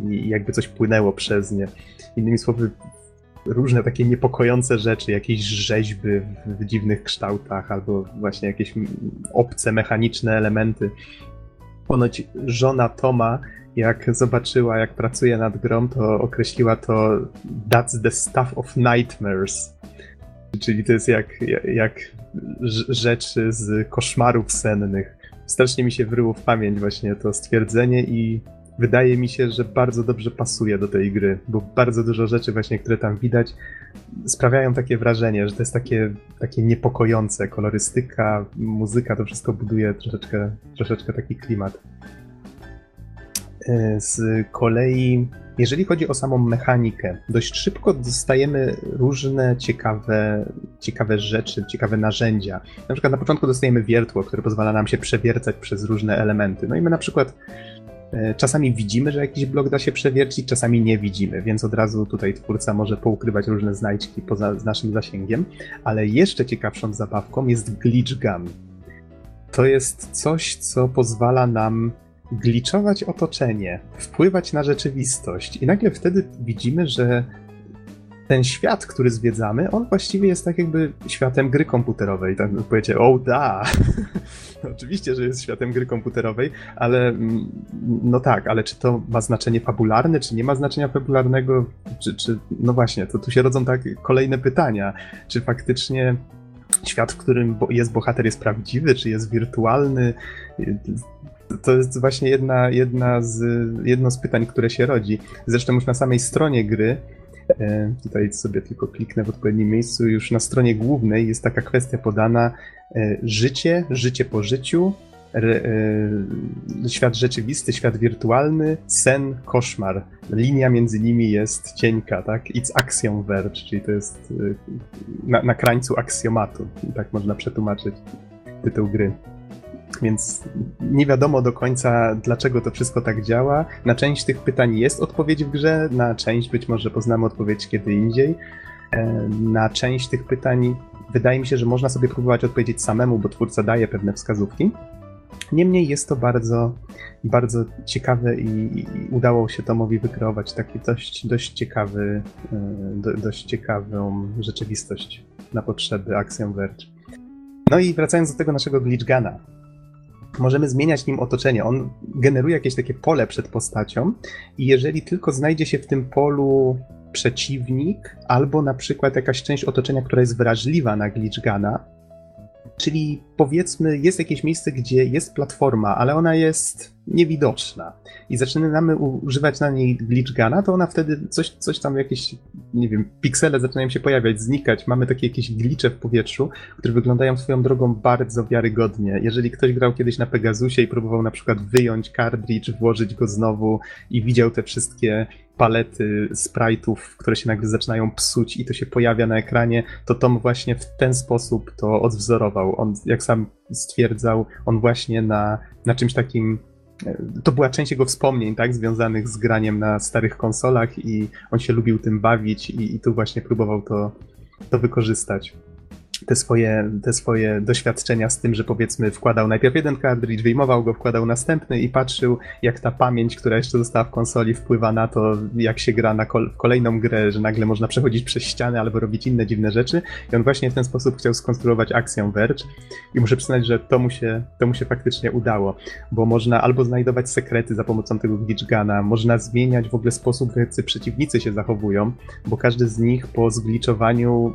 i jakby coś płynęło przez nie. Innymi słowy, różne takie niepokojące rzeczy, jakieś rzeźby w, w dziwnych kształtach, albo właśnie jakieś obce, mechaniczne elementy. Ponoć żona Toma, jak zobaczyła, jak pracuje nad grą, to określiła to That's the stuff of nightmares. Czyli to jest jak, jak rzeczy z koszmarów sennych. Strasznie mi się wryło w pamięć właśnie to stwierdzenie i wydaje mi się, że bardzo dobrze pasuje do tej gry, bo bardzo dużo rzeczy właśnie, które tam widać, sprawiają takie wrażenie, że to jest takie, takie niepokojące. Kolorystyka, muzyka, to wszystko buduje troszeczkę, troszeczkę taki klimat. E, z kolei, jeżeli chodzi o samą mechanikę, dość szybko dostajemy różne ciekawe, ciekawe rzeczy, ciekawe narzędzia. Na przykład na początku dostajemy wiertło, które pozwala nam się przewiercać przez różne elementy. No i my na przykład e, Czasami widzimy, że jakiś blok da się przewiercić, czasami nie widzimy, więc od razu tutaj twórca może poukrywać różne znajdźki poza naszym zasięgiem. Ale jeszcze ciekawszą zabawką jest glitch gun. To jest coś, co pozwala nam gliczować otoczenie, wpływać na rzeczywistość i nagle wtedy widzimy, że ten świat, który zwiedzamy, on właściwie jest tak jakby światem gry komputerowej. Tak powiecie, o da! Oczywiście, że jest światem gry komputerowej, ale mm, no tak, ale czy to ma znaczenie fabularne, czy nie ma znaczenia fabularnego? Czy, czy no właśnie, to tu się rodzą tak kolejne pytania. Czy faktycznie świat, w którym jest bohater, jest prawdziwy, czy jest wirtualny? To jest właśnie jedna, jedna z, jedno z pytań, które się rodzi. Zresztą już na samej stronie gry, e, tutaj sobie tylko kliknę w odpowiednim miejscu, już na stronie głównej jest taka kwestia podana e, życie, życie po życiu, re, e, świat rzeczywisty, świat wirtualny, sen, koszmar. Linia między nimi jest cienka, tak? It's axiom verge, czyli to jest na, na krańcu aksjomatu, tak można przetłumaczyć tytuł gry. Więc nie wiadomo do końca, dlaczego to wszystko tak działa. Na część tych pytań jest odpowiedź w grze, na część być może poznamy odpowiedź kiedy indziej. E, na część tych pytań wydaje mi się, że można sobie próbować odpowiedzieć samemu, bo twórca daje pewne wskazówki. Niemniej jest to bardzo, bardzo ciekawe i, i udało się Tomowi wykreować taki dość, dość ciekawy, e, do, dość ciekawą rzeczywistość na potrzeby Axiom Verge. No i wracając do tego naszego glitchgana możemy zmieniać nim otoczenie. On generuje jakieś takie pole przed postacią i jeżeli tylko znajdzie się w tym polu przeciwnik albo na przykład jakaś część otoczenia, która jest wrażliwa na glitchgana, Czyli powiedzmy, jest jakieś miejsce, gdzie jest platforma, ale ona jest niewidoczna i zaczynamy używać na niej glitchgana, to ona wtedy coś, coś tam, jakieś, nie wiem, piksele zaczynają się pojawiać, znikać. Mamy takie jakieś glicze w powietrzu, które wyglądają swoją drogą bardzo wiarygodnie. Jeżeli ktoś grał kiedyś na Pegasusie i próbował na przykład wyjąć cartridge, włożyć go znowu i widział te wszystkie palety sprite'ów, które się nagle zaczynają psuć i to się pojawia na ekranie, to Tom właśnie w ten sposób to odwzorował. On, jak sam stwierdzał, on właśnie na, na czymś takim e, to była część jego wspomnień, tak, związanych z graniem na starych konsolach i on się lubił tym bawić i, i tu właśnie próbował to, to wykorzystać te swoje, te swoje doświadczenia z tym, że powiedzmy wkładał najpierw jeden cartridge, wyjmował go, wkładał następny i patrzył, jak ta pamięć, która jeszcze została w konsoli, wpływa na to, jak się gra na kol kolejną grę, że nagle można przechodzić przez ściany albo robić inne dziwne rzeczy. I on właśnie w ten sposób chciał skonstruować akcję Verge. I muszę przyznać, że to mu się, to mu się faktycznie udało, bo można albo znajdować sekrety za pomocą tego glitchgana, można zmieniać w ogóle sposób, w jaki przeciwnicy się zachowują, bo każdy z nich po zgliczowaniu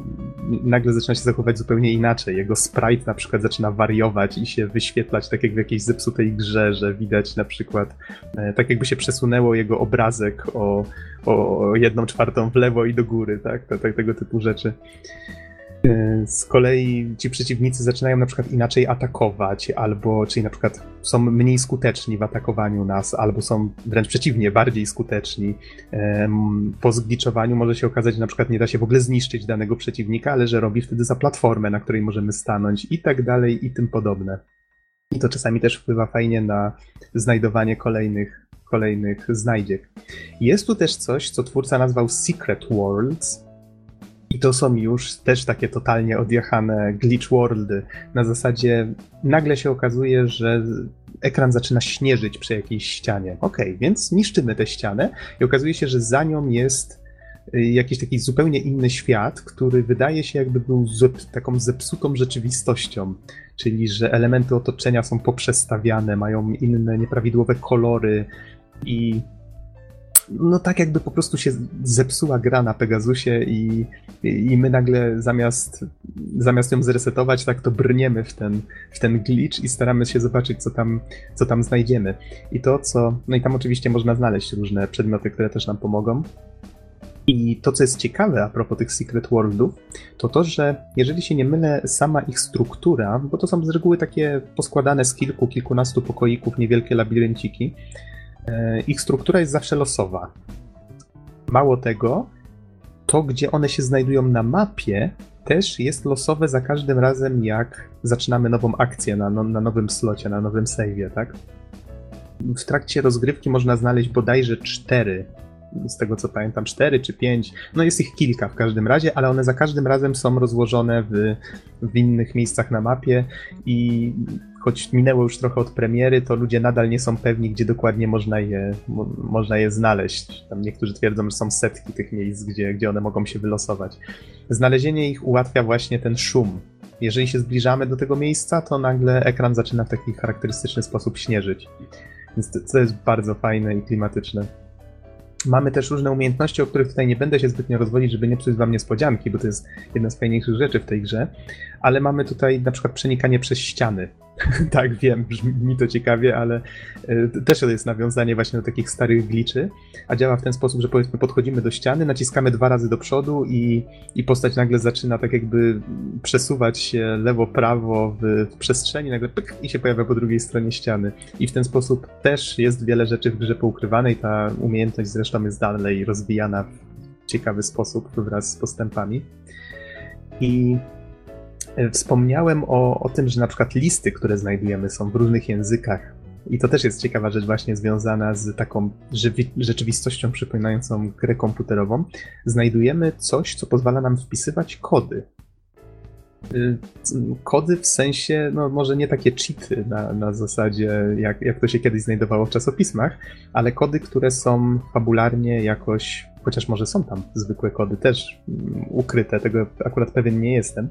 nagle zaczyna się zachować zupełnie inaczej. Jego sprite na przykład zaczyna wariować i się wyświetlać tak jak w jakiejś zepsutej grze, że widać na przykład e, tak jakby się przesunęło jego obrazek o, o jedną czwartą w lewo i do góry, tak? Tak tego typu rzeczy. E, z kolei ci przeciwnicy zaczynają na przykład inaczej atakować, albo czyli na przykład są mniej skuteczni w atakowaniu nas, albo są wręcz przeciwnie, bardziej skuteczni. Po zgliczowaniu może się okazać, że na przykład nie da się w ogóle zniszczyć danego przeciwnika, ale że robi wtedy za platformę, na której możemy stanąć i tak dalej i tym podobne. I to czasami też wpływa fajnie na znajdowanie kolejnych, kolejnych znajdziek. Jest tu też coś, co twórca nazwał Secret Worlds, I to są już też takie totalnie odjechane glitch worldy. Na zasadzie nagle się okazuje, że ekran zaczyna śnieżyć przy jakiejś ścianie. Ok, więc niszczymy tę ścianę i okazuje się, że za nią jest y, jakiś taki zupełnie inny świat, który wydaje się jakby był zep taką zepsutą rzeczywistością. Czyli, że elementy otoczenia są poprzestawiane, mają inne nieprawidłowe kolory i no tak jakby po prostu się zepsuła gra na Pegasusie i, i my nagle zamiast, zamiast ją zresetować, tak to brniemy w ten, w ten glitch i staramy się zobaczyć, co tam, co tam znajdziemy. I to, co... No i tam oczywiście można znaleźć różne przedmioty, które też nam pomogą. I to, co jest ciekawe a propos tych Secret Worldów, to to, że jeżeli się nie mylę, sama ich struktura, bo to są z reguły takie poskładane z kilku, kilkunastu pokoików, niewielkie labirynciki, ich struktura jest zawsze losowa. Mało tego, to gdzie one się znajdują na mapie, też jest losowe za każdym razem, jak zaczynamy nową akcję na, no, na nowym slocie, na nowym save'ie, tak? W trakcie rozgrywki można znaleźć bodajże cztery, z tego co pamiętam, cztery czy pięć, no jest ich kilka w każdym razie, ale one za każdym razem są rozłożone w, w innych miejscach na mapie i choć minęło już trochę od premiery, to ludzie nadal nie są pewni, gdzie dokładnie można je, mo, można je znaleźć. Tam niektórzy twierdzą, że są setki tych miejsc, gdzie, gdzie one mogą się wylosować. Znalezienie ich ułatwia właśnie ten szum. Jeżeli się zbliżamy do tego miejsca, to nagle ekran zaczyna w taki charakterystyczny sposób śnieżyć. Więc to, to jest bardzo fajne i klimatyczne. Mamy też różne umiejętności, o których tutaj nie będę się zbytnio rozwodzić, żeby nie psuć wam niespodzianki, bo to jest jedna z fajniejszych rzeczy w tej grze. Ale mamy tutaj na przykład przenikanie przez ściany. tak, wiem, mi to ciekawie, ale y, też to jest nawiązanie właśnie do takich starych gliczy, a działa w ten sposób, że powiedzmy podchodzimy do ściany, naciskamy dwa razy do przodu i, i postać nagle zaczyna tak jakby przesuwać się lewo-prawo w, w przestrzeni, nagle pyk i się pojawia po drugiej stronie ściany. I w ten sposób też jest wiele rzeczy w grze poukrywane i ta umiejętność zresztą jest dalej rozwijana w ciekawy sposób wraz z postępami. I E, wspomniałem o, o tym, że na przykład listy, które znajdujemy, są w różnych językach. I to też jest ciekawa rzecz, właśnie związana z taką rzeczywistością przypominającą grę komputerową. Znajdujemy coś, co pozwala nam wpisywać kody. Y, kody w sensie, no może nie takie cheaty na, na zasadzie, jak, jak to się kiedyś znajdowało w czasopismach, ale kody, które są fabularnie jakoś, chociaż może są tam zwykłe kody też mm, ukryte, tego akurat pewien nie jestem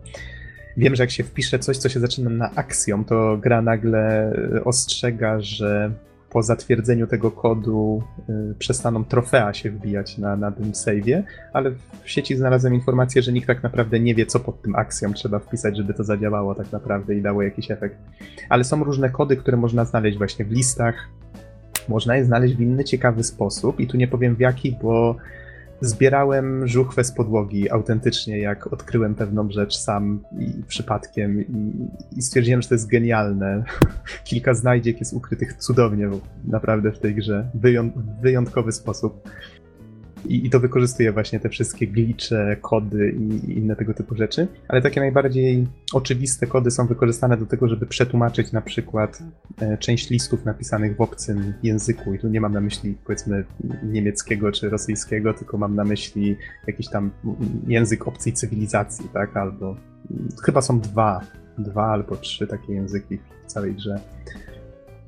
wiem, że jak się wpisze coś, co się zaczyna na aksjom, to gra nagle e, ostrzega, że po zatwierdzeniu tego kodu y, przestaną trofea się wbijać na, na tym save'ie, ale w sieci znalazłem informację, że nikt tak naprawdę nie wie, co pod tym aksjom trzeba wpisać, żeby to zadziałało tak naprawdę i dało jakiś efekt. Ale są różne kody, które można znaleźć właśnie w listach, można je znaleźć w inny ciekawy sposób i tu nie powiem w jaki, bo zbierałem żuchwę z podłogi autentycznie, jak odkryłem pewną rzecz sam i przypadkiem i, i stwierdziłem, że to jest genialne. Kilka znajdziek jest ukrytych cudownie naprawdę w tej grze, w wyjątkowy sposób. I, I, to wykorzystuje właśnie te wszystkie glicze, kody i, i, inne tego typu rzeczy, ale takie najbardziej oczywiste kody są wykorzystane do tego, żeby przetłumaczyć na przykład e, część listów napisanych w obcym języku. I tu nie mam na myśli powiedzmy niemieckiego czy rosyjskiego, tylko mam na myśli jakiś tam język obcej cywilizacji, tak? Albo chyba są dwa, dwa albo trzy takie języki w całej grze.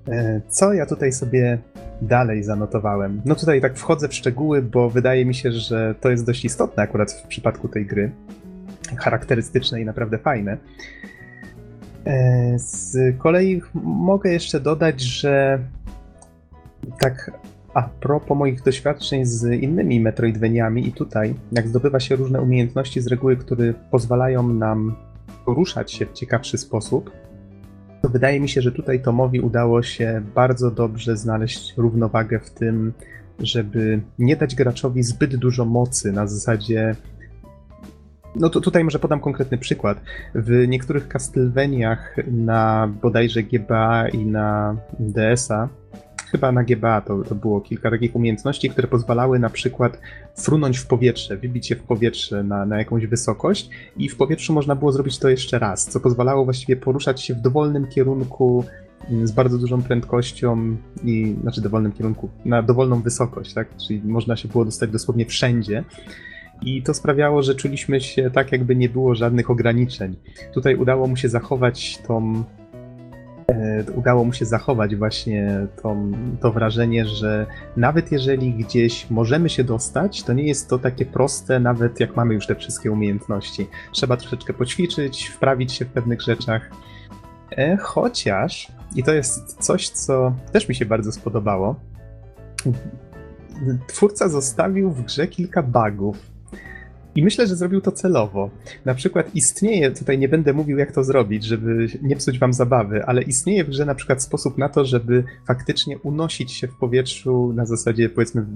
E, co ja tutaj sobie dalej zanotowałem? No tutaj tak wchodzę w szczegóły, bo wydaje mi się, że to jest dość istotne akurat w przypadku tej gry. Charakterystyczne i naprawdę fajne. E, z kolei mogę jeszcze dodać, że tak a propos moich doświadczeń z innymi Metroidvaniami i tutaj, jak zdobywa się różne umiejętności z reguły, które pozwalają nam poruszać się w ciekawszy sposób, to wydaje mi się, że tutaj Tomowi udało się bardzo dobrze znaleźć równowagę w tym, żeby nie dać graczowi zbyt dużo mocy na zasadzie. No to tutaj może podam konkretny przykład. W niektórych Castlevaniach na bodajże GBA i na DS-a chyba na GBA to, to było kilka takich umiejętności, które pozwalały na przykład frunąć w powietrze, wybić się w powietrze na, na jakąś wysokość i w powietrzu można było zrobić to jeszcze raz, co pozwalało właściwie poruszać się w dowolnym kierunku mm, z bardzo dużą prędkością i, znaczy dowolnym kierunku, na dowolną wysokość, tak? Czyli można się było dostać dosłownie wszędzie. I to sprawiało, że czuliśmy się tak, jakby nie było żadnych ograniczeń. Tutaj udało mu się zachować tą E, udało mu się zachować właśnie to, to wrażenie, że nawet jeżeli gdzieś możemy się dostać, to nie jest to takie proste, nawet jak mamy już te wszystkie umiejętności. Trzeba troszeczkę poćwiczyć, wprawić się w pewnych rzeczach. E, chociaż, i to jest coś, co też mi się bardzo spodobało, twórca zostawił w grze kilka bugów, i myślę, że zrobił to celowo. Na przykład istnieje, tutaj nie będę mówił jak to zrobić, żeby nie psuć wam zabawy, ale istnieje w grze na przykład sposób na to, żeby faktycznie unosić się w powietrzu na zasadzie powiedzmy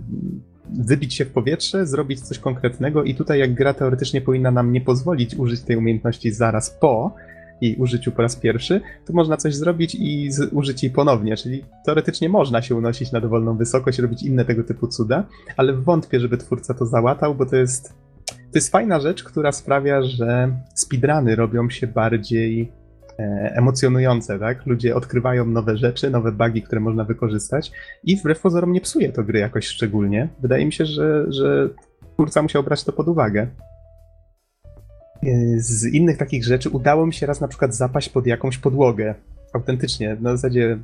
wybić się w powietrze, zrobić coś konkretnego i tutaj jak gra teoretycznie powinna nam nie pozwolić użyć tej umiejętności zaraz po, jej użyciu po raz pierwszy, to można coś zrobić i z, użyć jej ponownie, czyli teoretycznie można się unosić na dowolną wysokość, robić inne tego typu cuda, ale wątpię, żeby twórca to załatał, bo to jest to jest fajna rzecz, która sprawia, że speedruny robią się bardziej e, emocjonujące, tak? Ludzie odkrywają nowe rzeczy, nowe bugi, które można wykorzystać i wbrew pozorom nie psuje to gry jakoś szczególnie. Wydaje mi się, że, że twórca musiał brać to pod uwagę. E, z innych takich rzeczy udało mi się raz na przykład zapaść pod jakąś podłogę autentycznie, na zasadzie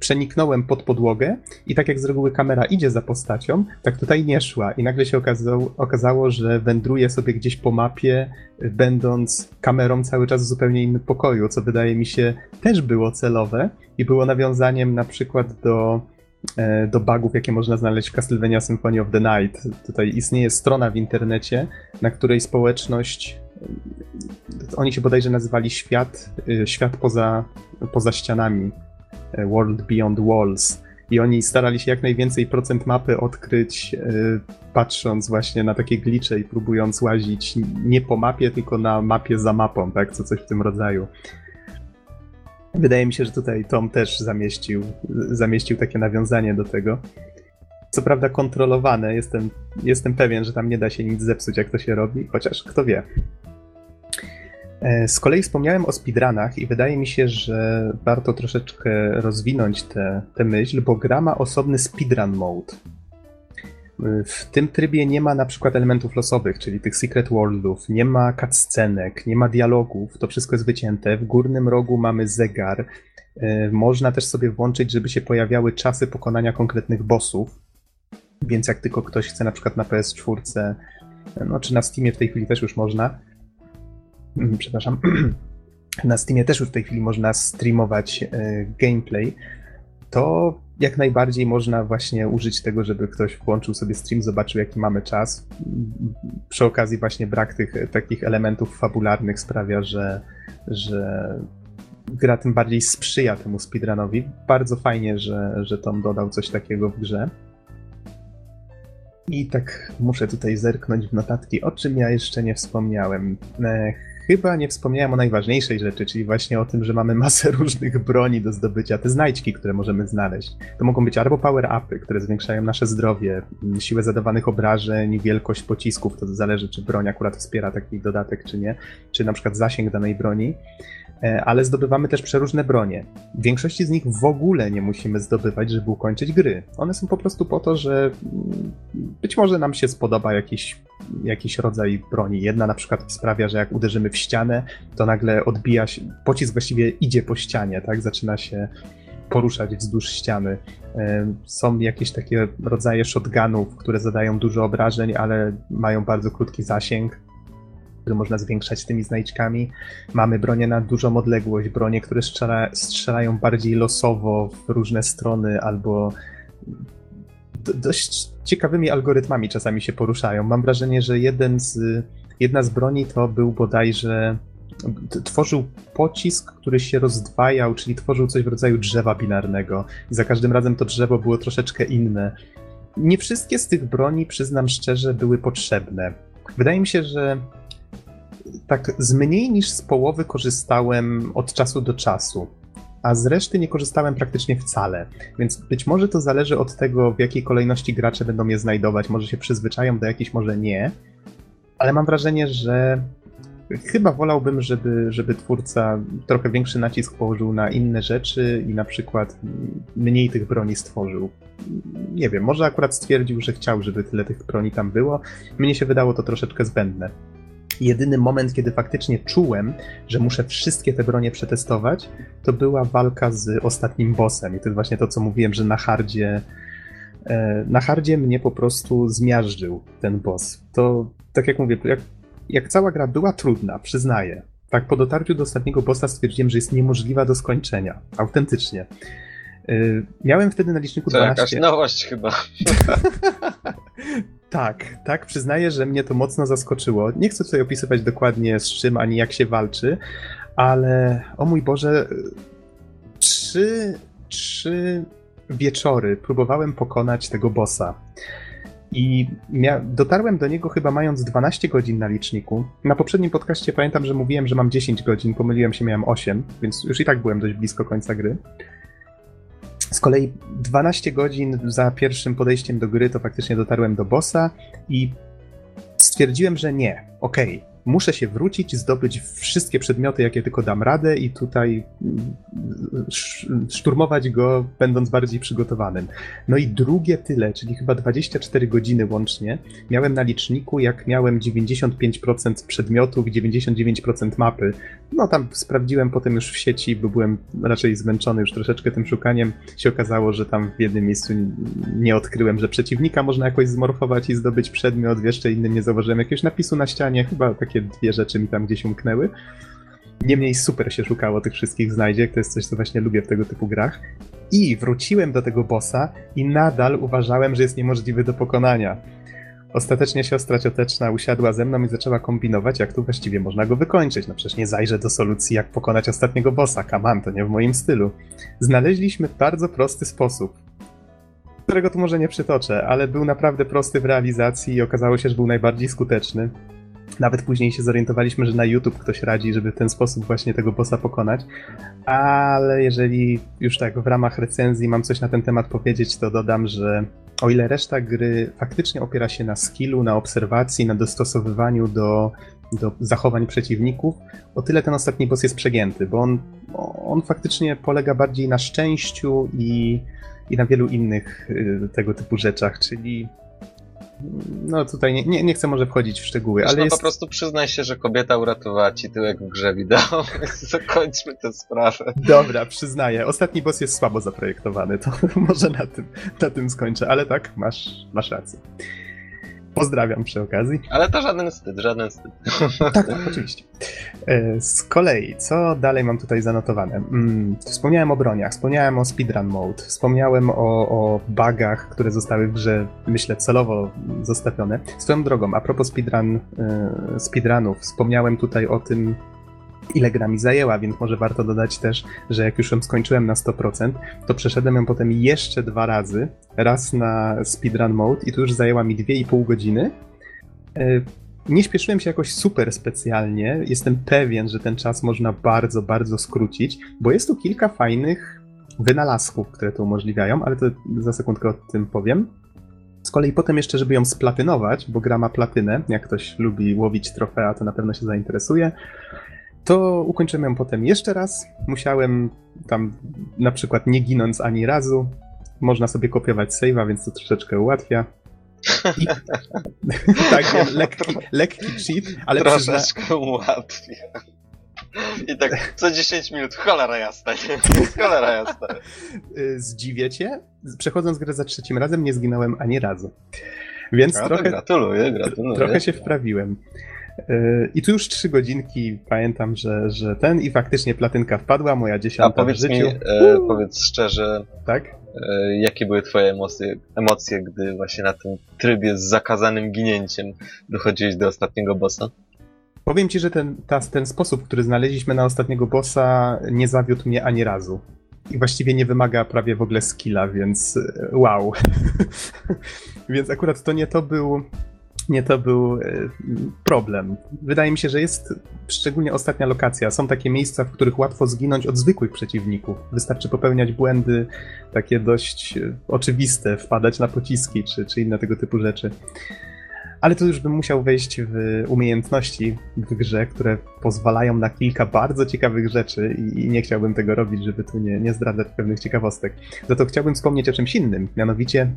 przeniknąłem pod podłogę i tak jak z reguły kamera idzie za postacią, tak tutaj nie szła i nagle się okazało, okazało że wędruję sobie gdzieś po mapie, będąc kamerą cały czas w zupełnie innym pokoju, co wydaje mi się też było celowe i było nawiązaniem na przykład do e, do bugów, jakie można znaleźć w Castlevania Symphony of the Night. Tutaj istnieje strona w internecie, na której społeczność oni się bodajże nazywali świat, y, świat poza, poza ścianami, y, World Beyond Walls. I oni starali się jak najwięcej procent mapy odkryć, y, patrząc właśnie na takie glicze i próbując łazić nie po mapie, tylko na mapie za mapą, tak? Co coś w tym rodzaju. Wydaje mi się, że tutaj Tom też zamieścił, zamieścił takie nawiązanie do tego. Co prawda kontrolowane, jestem, jestem pewien, że tam nie da się nic zepsuć, jak to się robi, chociaż kto wie. E, z kolei wspomniałem o speedrunach i wydaje mi się, że warto troszeczkę rozwinąć tę myśl, bo gra ma osobny speedrun mode. E, w tym trybie nie ma na przykład elementów losowych, czyli tych secret worldów, nie ma cutscenek, nie ma dialogów, to wszystko jest wycięte. W górnym rogu mamy zegar. E, można też sobie włączyć, żeby się pojawiały czasy pokonania konkretnych bossów. Więc jak tylko ktoś chce na przykład na PS4, no czy na Steamie w tej chwili też już można, przepraszam, na Steamie też już w tej chwili można streamować e, gameplay, to jak najbardziej można właśnie użyć tego, żeby ktoś włączył sobie stream, zobaczył jaki mamy czas. Przy okazji właśnie brak tych takich elementów fabularnych sprawia, że, że gra tym bardziej sprzyja temu speedrunowi. Bardzo fajnie, że, że Tom dodał coś takiego w grze. I tak muszę tutaj zerknąć w notatki, o czym ja jeszcze nie wspomniałem. E, chyba nie wspomniałem o najważniejszej rzeczy, czyli właśnie o tym, że mamy masę różnych broni do zdobycia, te znajdźki, które możemy znaleźć. To mogą być albo power-upy, które zwiększają nasze zdrowie, siłę zadawanych obrażeń, wielkość pocisków, to zależy, czy broń akurat wspiera taki dodatek, czy nie, czy na przykład zasięg danej broni. E, ale zdobywamy też przeróżne bronie. W większości z nich w ogóle nie musimy zdobywać, żeby ukończyć gry. One są po prostu po to, że mm, być może nam się spodoba jakiś, jakiś rodzaj broni. Jedna na przykład sprawia, że jak uderzymy w ścianę, to nagle odbija się, pocisk właściwie idzie po ścianie, tak? Zaczyna się poruszać wzdłuż ściany. E, są jakieś takie rodzaje shotgunów, które zadają dużo obrażeń, ale mają bardzo krótki zasięg które można zwiększać tymi znajdźkami. Mamy bronie na dużą odległość, bronie, które strzela, strzelają bardziej losowo w różne strony albo dość ciekawymi algorytmami czasami się poruszają. Mam wrażenie, że jeden z, jedna z broni to był bodajże tworzył pocisk, który się rozdwajał, czyli tworzył coś w rodzaju drzewa binarnego. I za każdym razem to drzewo było troszeczkę inne. Nie wszystkie z tych broni, przyznam szczerze, były potrzebne. Wydaje mi się, że tak z mniej niż z połowy korzystałem od czasu do czasu, a z reszty nie korzystałem praktycznie wcale. Więc być może to zależy od tego, w jakiej kolejności gracze będą je znajdować. Może się przyzwyczają do jakichś, może nie. Ale mam wrażenie, że chyba wolałbym, żeby, żeby twórca trochę większy nacisk położył na inne rzeczy i na przykład mniej tych broni stworzył. Nie wiem, może akurat stwierdził, że chciał, żeby tyle tych broni tam było. Mnie się wydało to troszeczkę zbędne. Jedyny moment, kiedy faktycznie czułem, że muszę wszystkie te bronie przetestować, to była walka z ostatnim bossem. I to jest właśnie to, co mówiłem, że na hardzie e, na hardzie mnie po prostu zmiażdżył ten boss. To, tak jak mówię, jak, jak cała gra była trudna, przyznaję. Tak, po dotarciu do ostatniego bossa stwierdziłem, że jest niemożliwa do skończenia. Autentycznie. E, miałem wtedy na liczniku To 12. jakaś nowość chyba. Tak, tak, przyznaję, że mnie to mocno zaskoczyło. Nie chcę tutaj opisywać dokładnie z czym ani jak się walczy, ale o mój Boże, trzy, trzy wieczory próbowałem pokonać tego bossa. I dotarłem do niego chyba mając 12 godzin na liczniku. Na poprzednim podcaście pamiętam, że mówiłem, że mam 10 godzin, pomyliłem się, miałem 8, więc już i tak byłem dość blisko końca gry. Z kolei 12 godzin za pierwszym podejściem do gry to faktycznie dotarłem do bossa i stwierdziłem, że nie, okej, muszę się wrócić, zdobyć wszystkie przedmioty, jakie tylko dam radę i tutaj mm, sz- szturmować go, będąc bardziej przygotowanym. No i drugie tyle, czyli chyba 24 godziny łącznie, miałem na liczniku, jak miałem 95% przedmiotów, 99% mapy. No tam sprawdziłem potem już w sieci, bo byłem raczej zmęczony już troszeczkę tym szukaniem. Się okazało, że tam w jednym miejscu nie odkryłem, że przeciwnika można jakoś zmorfować i zdobyć przedmiot, w jeszcze innym nie zauważyłem jakiegoś napisu na ścianie, chyba takie dwie rzeczy mi tam gdzieś umknęły. Niemniej super się szukało tych wszystkich znajdziek, to jest coś, co właśnie lubię w tego typu grach. I wróciłem do tego bossa i nadal uważałem, że jest niemożliwy do pokonania. Ostatecznie siostra cioteczna usiadła ze mną i zaczęła kombinować, jak tu właściwie można go wykończyć. No przecież nie zajrzę do solucji, jak pokonać ostatniego bossa. Kaman, to nie w moim stylu. Znaleźliśmy bardzo prosty sposób, którego tu może nie przytoczę, ale był naprawdę prosty w realizacji i okazało się, że był najbardziej skuteczny. Nawet później się zorientowaliśmy, że na YouTube ktoś radzi, żeby w ten sposób właśnie tego bossa pokonać. Ale jeżeli już tak w ramach recenzji mam coś na ten temat powiedzieć, to dodam, że o ile reszta gry faktycznie opiera się na skillu, na obserwacji, na dostosowywaniu do, do zachowań przeciwników, o tyle ten ostatni boss jest przegięty, bo on, on faktycznie polega bardziej na szczęściu i, i na wielu innych y, tego typu rzeczach, czyli no tutaj nie, nie, nie chcę może wchodzić w szczegóły, Wiesz, ale no jest... po prostu przyznaj się, że kobieta uratowała ci tyłek w grze wideo, zakończmy tę sprawę. Dobra, przyznaję. Ostatni boss jest słabo zaprojektowany, to może na tym, na tym skończę, ale tak, masz, masz rację. Pozdrawiam przy okazji. Ale to żaden wstyd, żaden wstyd. Tak, tak, oczywiście. E, Z kolei, co dalej mam tutaj zanotowane? Mm, Wspomniałem o broniach, wspomniałem o speedrun mode, wspomniałem o, o bugach, które zostały w grze, myślę, celowo zostawione. Swoją drogą, a propos speedrun, e, speedrunów, wspomniałem tutaj o tym, ile gra mi zajęła, więc może warto dodać też, że jak już ją skończyłem na 100%, to przeszedłem ją potem jeszcze dwa razy. Raz na speedrun mode i tu już zajęła mi 2,5 godziny. E, Nie śpieszyłem się jakoś super specjalnie. Jestem pewien, że ten czas można bardzo, bardzo skrócić, bo jest tu kilka fajnych wynalazków, które to umożliwiają, ale to za sekundkę o tym powiem. Z kolei potem jeszcze, żeby ją splatynować, bo gra ma platynę, jak ktoś lubi łowić trofea, to na pewno się zainteresuje, to ukończyłem ją potem jeszcze raz. Musiałem tam na przykład nie ginąc ani razu. Można sobie kopiować save'a, więc to troszeczkę ułatwia. I... tak, wiem, lekki, lekki cheat, ale przyzna... Troszeczkę ułatwia. I tak co 10 minut, cholera jasna, nie? Cholera jasna. y, zdziwię cię, przechodząc grę za trzecim razem nie zginąłem ani razu. Więc No trochę, gratuluję, gratuluję. trochę się wprawiłem. Y, I tu już trzy godzinki pamiętam, że, że ten i faktycznie platynka wpadła, moja A dziesiąta w powiedz życiu. mi, e, powiedz szczerze, Tak? e, jakie były twoje emocje, emocje, gdy właśnie na tym trybie z zakazanym ginięciem dochodziłeś do ostatniego bossa? Powiem ci, że ten, ta, ten sposób, który znaleźliśmy na ostatniego bossa, nie zawiódł mnie ani razu. I właściwie nie wymaga prawie w ogóle skilla, więc e, wow. więc akurat to nie to był. Nie to był e, problem. Wydaje mi się, że jest szczególnie ostatnia lokacja. Są takie miejsca, w których łatwo zginąć od zwykłych przeciwników. Wystarczy popełniać błędy takie dość e, oczywiste, wpadać na pociski czy, czy inne tego typu rzeczy. ale tu już bym musiał wejść w umiejętności w grze, które pozwalają na kilka bardzo ciekawych rzeczy i nie chciałbym tego robić, żeby tu nie, nie zdradzać pewnych ciekawostek. Za to chciałbym wspomnieć o czymś innym, mianowicie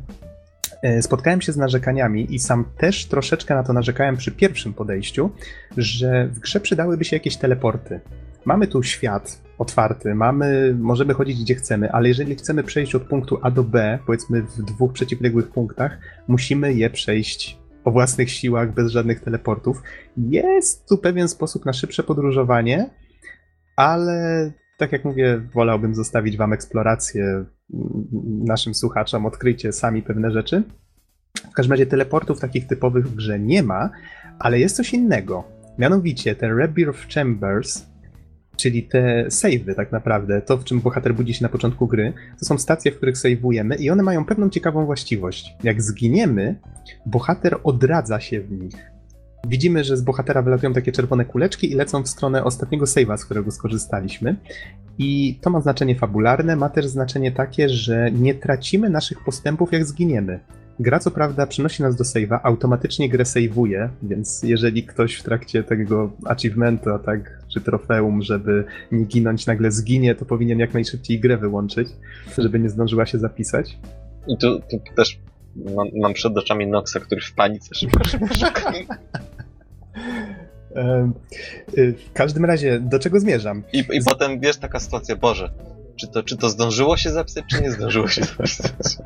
spotkałem się z narzekaniami i sam też troszeczkę na to narzekałem przy pierwszym podejściu, że w grze przydałyby się jakieś teleporty. Mamy tu świat otwarty, mamy, możemy chodzić gdzie chcemy, ale jeżeli chcemy przejść od punktu A do B, powiedzmy w dwóch przeciwległych punktach, musimy je przejść o własnych siłach, bez żadnych teleportów. Jest tu pewien sposób na szybsze podróżowanie, ale tak jak mówię, wolałbym zostawić Wam eksplorację, naszym słuchaczom, odkryjcie sami pewne rzeczy. W każdym razie teleportów takich typowych w grze nie ma, ale jest coś innego. Mianowicie te Rebirth Chambers czyli te savey tak naprawdę, to w czym bohater budzi się na początku gry, to są stacje, w których saveujemy i one mają pewną ciekawą właściwość. Jak zginiemy, bohater odradza się w nich. Widzimy, że z bohatera wylatują takie czerwone kuleczki i lecą w stronę ostatniego save'a, z którego skorzystaliśmy. I to ma znaczenie fabularne, ma też znaczenie takie, że nie tracimy naszych postępów, jak zginiemy. Gra co prawda przynosi nas do save'a, automatycznie grę save'uje, więc jeżeli ktoś w trakcie tego achievementa, tak, czy trofeum, żeby nie ginąć, nagle zginie, to powinien jak najszybciej grę wyłączyć, żeby nie zdążyła się zapisać. I tu, tu też mam, mam, przed oczami Noxa, który w panice szybko, szybko, szybko. Y, w każdym razie, do czego zmierzam? I, i potem wiesz, taka sytuacja, Boże, czy to, czy to zdążyło się zapisać, czy nie zdążyło się zapisać?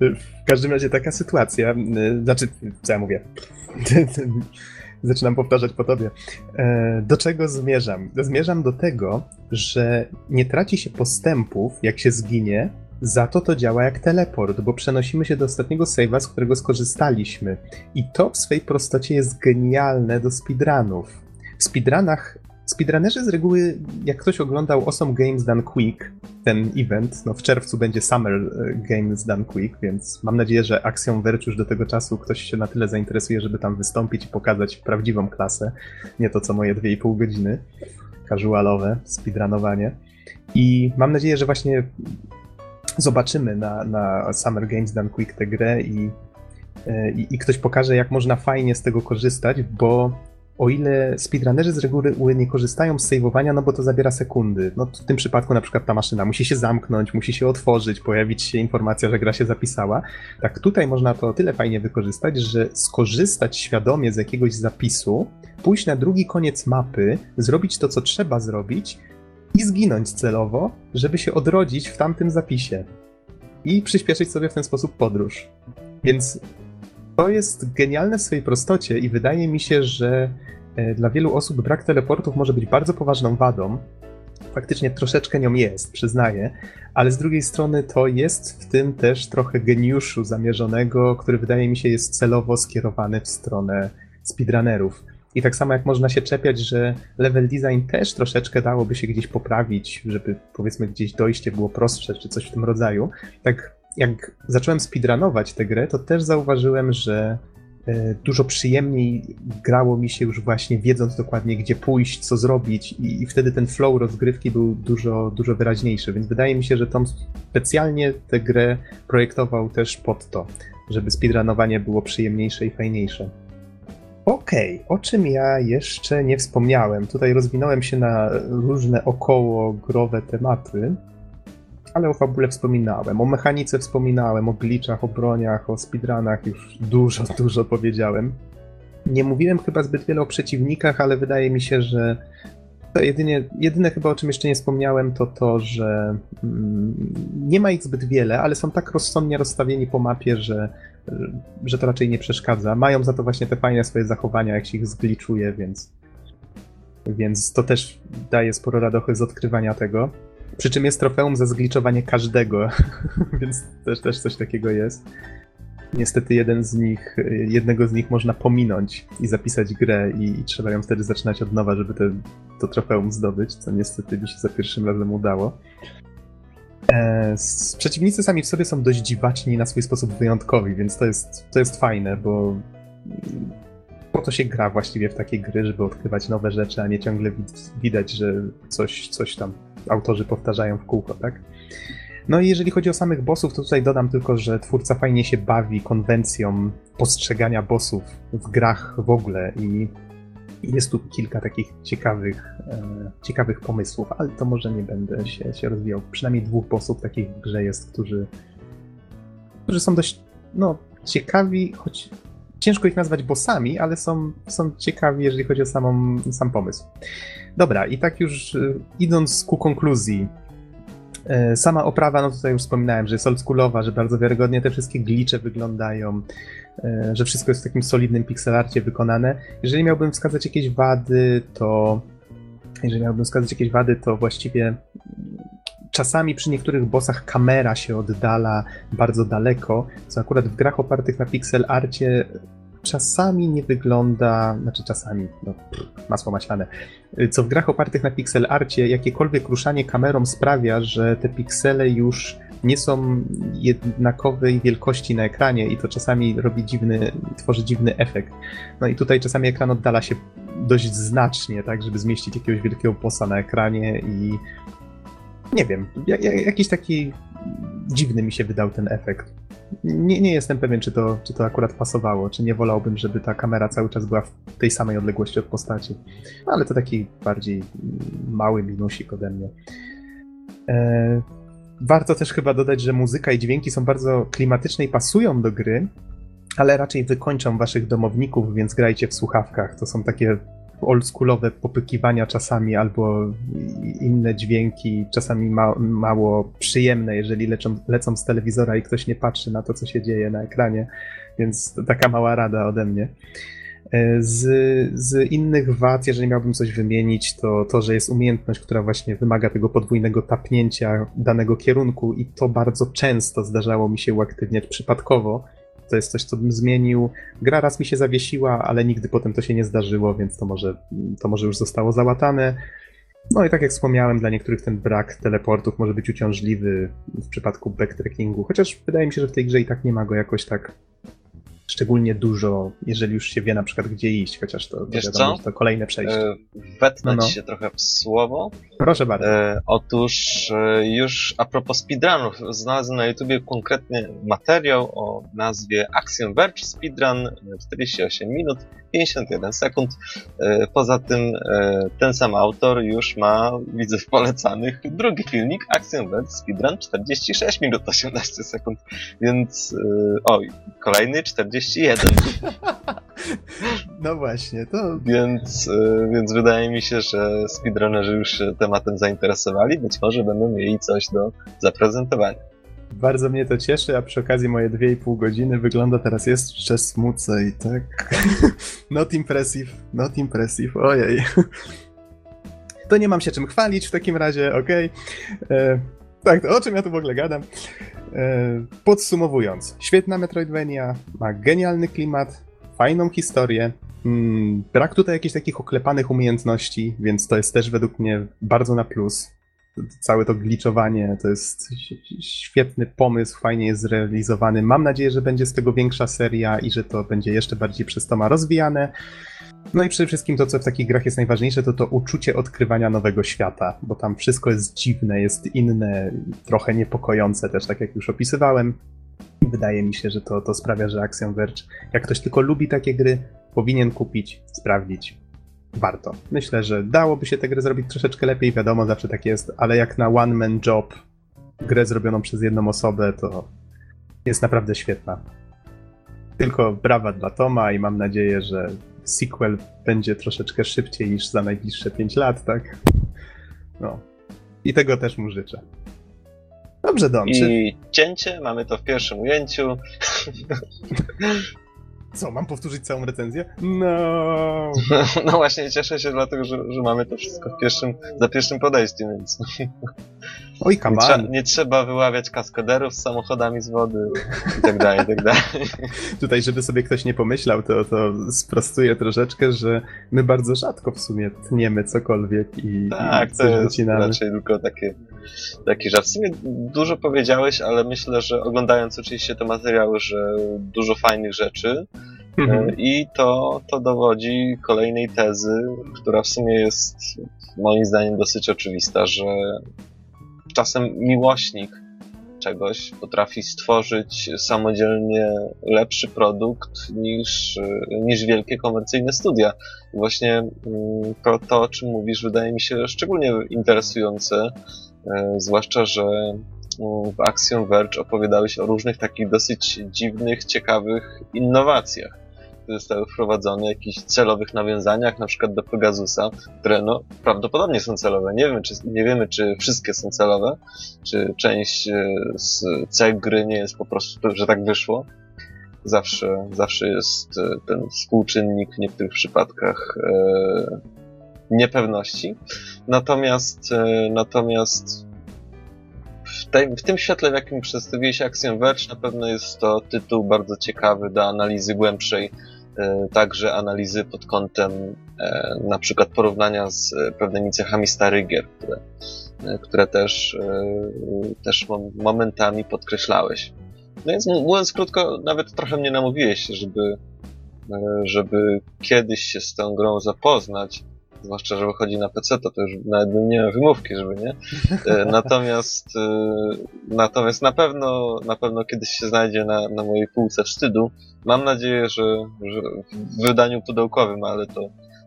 W każdym razie taka sytuacja, y, znaczy, co ja mówię? Zaczynam powtarzać po tobie. E, do czego zmierzam? Zmierzam do tego, że nie traci się postępów, jak się zginie, za to to działa jak teleport, bo przenosimy się do ostatniego save'a, z którego skorzystaliśmy. I to w swej prostocie jest genialne do speedrunów. W speedrunach Speedrunnerzy z reguły, jak ktoś oglądał Awesome Games Done Quick, ten event, no w czerwcu będzie Summer e, Games Done Quick, więc mam nadzieję, że akcją Verge do tego czasu ktoś się na tyle zainteresuje, żeby tam wystąpić i pokazać prawdziwą klasę, nie to co moje 2,5 godziny, casualowe speedrunowanie. I mam nadzieję, że właśnie zobaczymy na, na Summer Games Done Quick tę grę i, e, i, i ktoś pokaże, jak można fajnie z tego korzystać, bo o ile speedrunnerzy z reguły nie korzystają z saveowania, no bo to zabiera sekundy. No w tym przypadku na przykład ta maszyna musi się zamknąć, musi się otworzyć, pojawić się informacja, że gra się zapisała. Tak tutaj można to o tyle fajnie wykorzystać, że skorzystać świadomie z jakiegoś zapisu, pójść na drugi koniec mapy, zrobić to, co trzeba zrobić i zginąć celowo, żeby się odrodzić w tamtym zapisie. I przyspieszyć sobie w ten sposób podróż. Więc to jest genialne w swojej prostocie i wydaje mi się, że e, dla wielu osób brak teleportów może być bardzo poważną wadą. Faktycznie troszeczkę nią jest, przyznaję, ale z drugiej strony to jest w tym też trochę geniuszu zamierzonego, który wydaje mi się jest celowo skierowany w stronę speedrunnerów. I tak samo jak można się czepiać, że level design też troszeczkę dałoby się gdzieś poprawić, żeby powiedzmy gdzieś dojście było prostsze czy coś w tym rodzaju, tak jak zacząłem speedrunować tę grę, to też zauważyłem, że e, dużo przyjemniej grało mi się już właśnie wiedząc dokładnie gdzie pójść, co zrobić i, i, wtedy ten flow rozgrywki był dużo, dużo wyraźniejszy, więc wydaje mi się, że Tom specjalnie tę grę projektował też pod to, żeby speedrunowanie było przyjemniejsze i fajniejsze. Okej, okay, o czym ja jeszcze nie wspomniałem. Tutaj rozwinąłem się na różne około growe tematy ale o fabule wspominałem, o mechanice wspominałem, o glitchach, o broniach, o speedrunach już dużo, dużo powiedziałem. Nie mówiłem chyba zbyt wiele o przeciwnikach, ale wydaje mi się, że to jedynie, jedyne chyba o czym jeszcze nie wspomniałem to to, że mm, nie ma ich zbyt wiele, ale są tak rozsądnie rozstawieni po mapie, że, że to raczej nie przeszkadza. Mają za to właśnie te fajne swoje zachowania, jak się ich zgliczuje, więc, więc to też daje sporo radochy z odkrywania tego. Przy czym jest trofeum za zgliczowanie każdego, więc też, też coś takiego jest. Niestety jeden z nich, jednego z nich można pominąć i zapisać grę i, i trzeba ją wtedy zaczynać od nowa, żeby te, to trofeum zdobyć, co niestety mi się za pierwszym razem udało. E, przeciwnicy sami w sobie są dość dziwaczni na swój sposób wyjątkowi, więc to jest, to jest fajne, bo po to się gra właściwie w takie gry, żeby odkrywać nowe rzeczy, a nie ciągle widać, że coś, coś tam autorzy powtarzają w kółko, tak? No i jeżeli chodzi o samych bossów, to tutaj dodam tylko, że twórca fajnie się bawi konwencją postrzegania bossów w grach w ogóle i jest tu kilka takich ciekawych, e, ciekawych pomysłów, ale to może nie będę się, się rozwijał. Przynajmniej dwóch bossów takich w grze jest, którzy, którzy są dość no, ciekawi, choć ciężko ich nazwać bossami, ale są, są ciekawi, jeżeli chodzi o samą, sam pomysł. Dobra, i tak już e, idąc ku konkluzji, sama oprawa, no tutaj już wspominałem, że jest oldschoolowa, że bardzo wiarygodnie te wszystkie glicze wyglądają, e, że wszystko jest w takim solidnym pixelarcie wykonane. Jeżeli miałbym wskazać jakieś wady, to jeżeli miałbym wskazać jakieś wady, to właściwie czasami przy niektórych bossach kamera się oddala bardzo daleko, co akurat w grach opartych na pixel arcie czasami nie wygląda, znaczy czasami, no, masło maślane, co w grach opartych na pixel arcie jakiekolwiek ruszanie kamerą sprawia, że te piksele już nie są jednakowej wielkości na ekranie i to czasami robi dziwny, tworzy dziwny efekt. No i tutaj czasami ekran oddala się dość znacznie, tak, żeby zmieścić jakiegoś wielkiego bossa na ekranie i nie wiem, jakiś taki dziwny mi się wydał ten efekt. Nie, nie jestem pewien, czy to, czy to akurat pasowało, czy nie wolałbym, żeby ta kamera cały czas była w tej samej odległości od postaci. No, ale to taki bardziej mały minusik ode mnie. E, warto też chyba dodać, że muzyka i dźwięki są bardzo klimatyczne i pasują do gry, ale raczej wykończą waszych domowników, więc grajcie w słuchawkach. To są takie oldschoolowe popykiwania czasami albo inne dźwięki, czasami ma, mało przyjemne, jeżeli lecą, lecą z telewizora i ktoś nie patrzy na to, co się dzieje na ekranie, więc taka mała rada ode mnie. E, z, z innych wad, jeżeli miałbym coś wymienić, to to, że jest umiejętność, która właśnie wymaga tego podwójnego tapnięcia danego kierunku i to bardzo często zdarzało mi się uaktywniać przypadkowo, to jest coś, co bym zmienił. Gra raz mi się zawiesiła, ale nigdy potem to się nie zdarzyło, więc to może, to może już zostało załatane. No i tak jak wspomniałem, dla niektórych ten brak teleportów może być uciążliwy w przypadku backtrackingu, chociaż wydaje mi się, że w tej grze i tak nie ma go jakoś tak szczególnie dużo, jeżeli już się wie na przykład gdzie iść, chociaż to, Wiesz wiadomo, co? to kolejne przejście. E, wetnąć No, no. się trochę w słowo. Proszę bardzo. E, otóż e, już a propos speedrunów, znalazłem na YouTubie konkretnie materiał o nazwie Axiom Verge Speedrun e, 48 minut 51 sekund. E, poza tym e, ten sam autor już ma, widzę w polecanych, drugi filmik Axiom Verge Speedrun 46 minut 18 sekund. Więc e, oj, kolejny 41. No właśnie, to Więc, e, więc wydaje mi się, że speedrunnerzy już się tematem zainteresowali. Być może będą mieli coś do zaprezentowania. bardzo mnie to cieszy, a przy okazji moje 2,5 godziny wygląda teraz jeszcze smucej, tak? Not impressive, not impressive, ojej. To nie mam się czym chwalić w takim razie, okej. E, Tak, to o czym ja tu w ogóle gadam? E, Podsumowując, świetna Metroidvania, ma genialny klimat, fajną historię, mm, brak tutaj jakichś takich oklepanych umiejętności, więc to jest też według mnie bardzo na plus. Całe to gliczowanie to jest świetny pomysł, fajnie jest zrealizowany. Mam nadzieję, że będzie z tego większa seria i że to będzie jeszcze bardziej przez to ma rozwijane. No i przede wszystkim to, co w takich grach jest najważniejsze, to to uczucie odkrywania nowego świata, bo tam wszystko jest dziwne, jest inne, trochę niepokojące też, tak jak już opisywałem. Wydaje mi się, że to, to sprawia, że Axiom Verge, jak ktoś tylko lubi takie gry, powinien kupić, sprawdzić. Warto. Myślę, że dałoby się tę grę zrobić troszeczkę lepiej, wiadomo, zawsze tak jest, ale jak na one man job, grę zrobioną przez jedną osobę, to jest naprawdę świetna. Tylko brawa dla Toma i mam nadzieję, że sequel będzie troszeczkę szybciej niż za najbliższe 5 lat, tak? No. I tego też mu życzę. Dobrze, Don, czy... I cięcie, mamy to w pierwszym ujęciu. Co, mam powtórzyć całą recenzję? No. No właśnie, cieszę się dlatego, że, że mamy to wszystko w pierwszym, za pierwszym podejściem, więc Oj, nie, trza, nie trzeba wyławiać kaskaderów z samochodami z wody i tak dalej, i tak dalej. Tutaj, żeby sobie ktoś nie pomyślał, to, to sprostuję troszeczkę, że my bardzo rzadko w sumie tniemy cokolwiek i, Tak, i to jest wycinamy. raczej tylko takie, taki żart. W sumie dużo powiedziałeś, ale myślę, że oglądając oczywiście te materiały, że dużo fajnych rzeczy Mhm. e, i to, to dowodzi kolejnej tezy, która w sumie jest moim zdaniem dosyć oczywista, że czasem miłośnik czegoś, potrafi stworzyć samodzielnie lepszy produkt niż, niż wielkie komercyjne studia. I właśnie mm, to, to, o czym mówisz, wydaje mi się szczególnie interesujące, e, zwłaszcza, że mm, w Axiom Verge opowiadałeś o różnych takich dosyć dziwnych, ciekawych innowacjach zostały wprowadzone, jakichś celowych nawiązaniach, na przykład do Pegasusa, które no, prawdopodobnie są celowe. Nie, wiem, czy, nie wiemy, czy wszystkie są celowe, czy część e, z cech gry nie jest po prostu, że tak wyszło. Zawsze, zawsze jest e, ten współczynnik w niektórych przypadkach e, niepewności. Natomiast, e, natomiast w, tej, w, tym świetle, w jakim przedstawiłeś Axiom Verge, na pewno jest to tytuł bardzo ciekawy do analizy głębszej także analizy pod kątem e, na przykład porównania z pewnymi cechami starych gier, które, e, które też, też momentami podkreślałeś. No więc mówiąc krótko, nawet trochę mnie namówiłeś, żeby, żeby kiedyś się z tą grą zapoznać, zwłaszcza, że wychodzi na PC, to, to już nawet nie ma wymówki, żeby nie. Natomiast, natomiast na pewno, na pewno kiedyś się znajdzie na, na mojej półce wstydu, Mam nadzieję, że, że w wydaniu pudełkowym, ale to,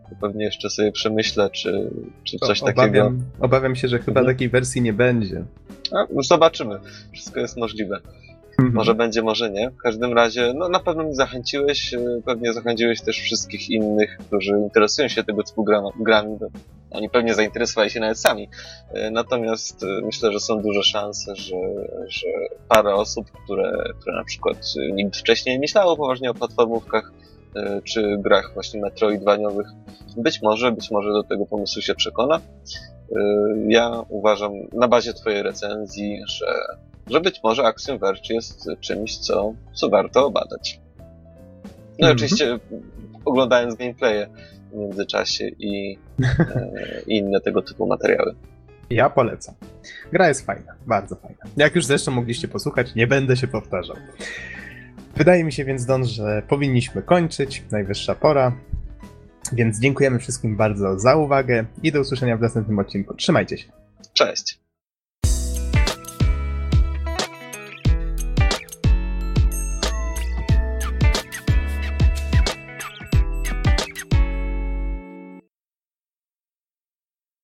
to pewnie jeszcze sobie przemyślę, czy, czy coś obawiam, takiego. Obawiam się, że chyba mhm. takiej wersji nie będzie. A, już zobaczymy. Wszystko jest możliwe. Mhm. Może będzie, może nie. W każdym razie, no na pewno mnie zachęciłeś, e, pewnie zachęciłeś też wszystkich innych, którzy interesują się tego typu grami. Oni pewnie zainteresowali się nawet sami. E, natomiast e, myślę, że są duże szanse, że, że parę osób, które, które na przykład nigdy wcześniej nie myślało poważnie o platformówkach, czy grach właśnie metroidwaniowych, być może, być może do tego pomysłu się przekona. Ja uważam na bazie twojej recenzji, że że być może Axiom Verge jest czymś, co, co warto obadać. No mm -hmm. oczywiście oglądając gameplaye w międzyczasie i, e, inne tego typu materiały. Ja polecam. Gra jest fajna, bardzo fajna. Jak już zresztą mogliście posłuchać, nie będę się powtarzał. Wydaje mi się więc, Don, że powinniśmy kończyć. Najwyższa pora. Więc dziękujemy wszystkim bardzo za uwagę i do usłyszenia w następnym odcinku. Trzymajcie się. Cześć.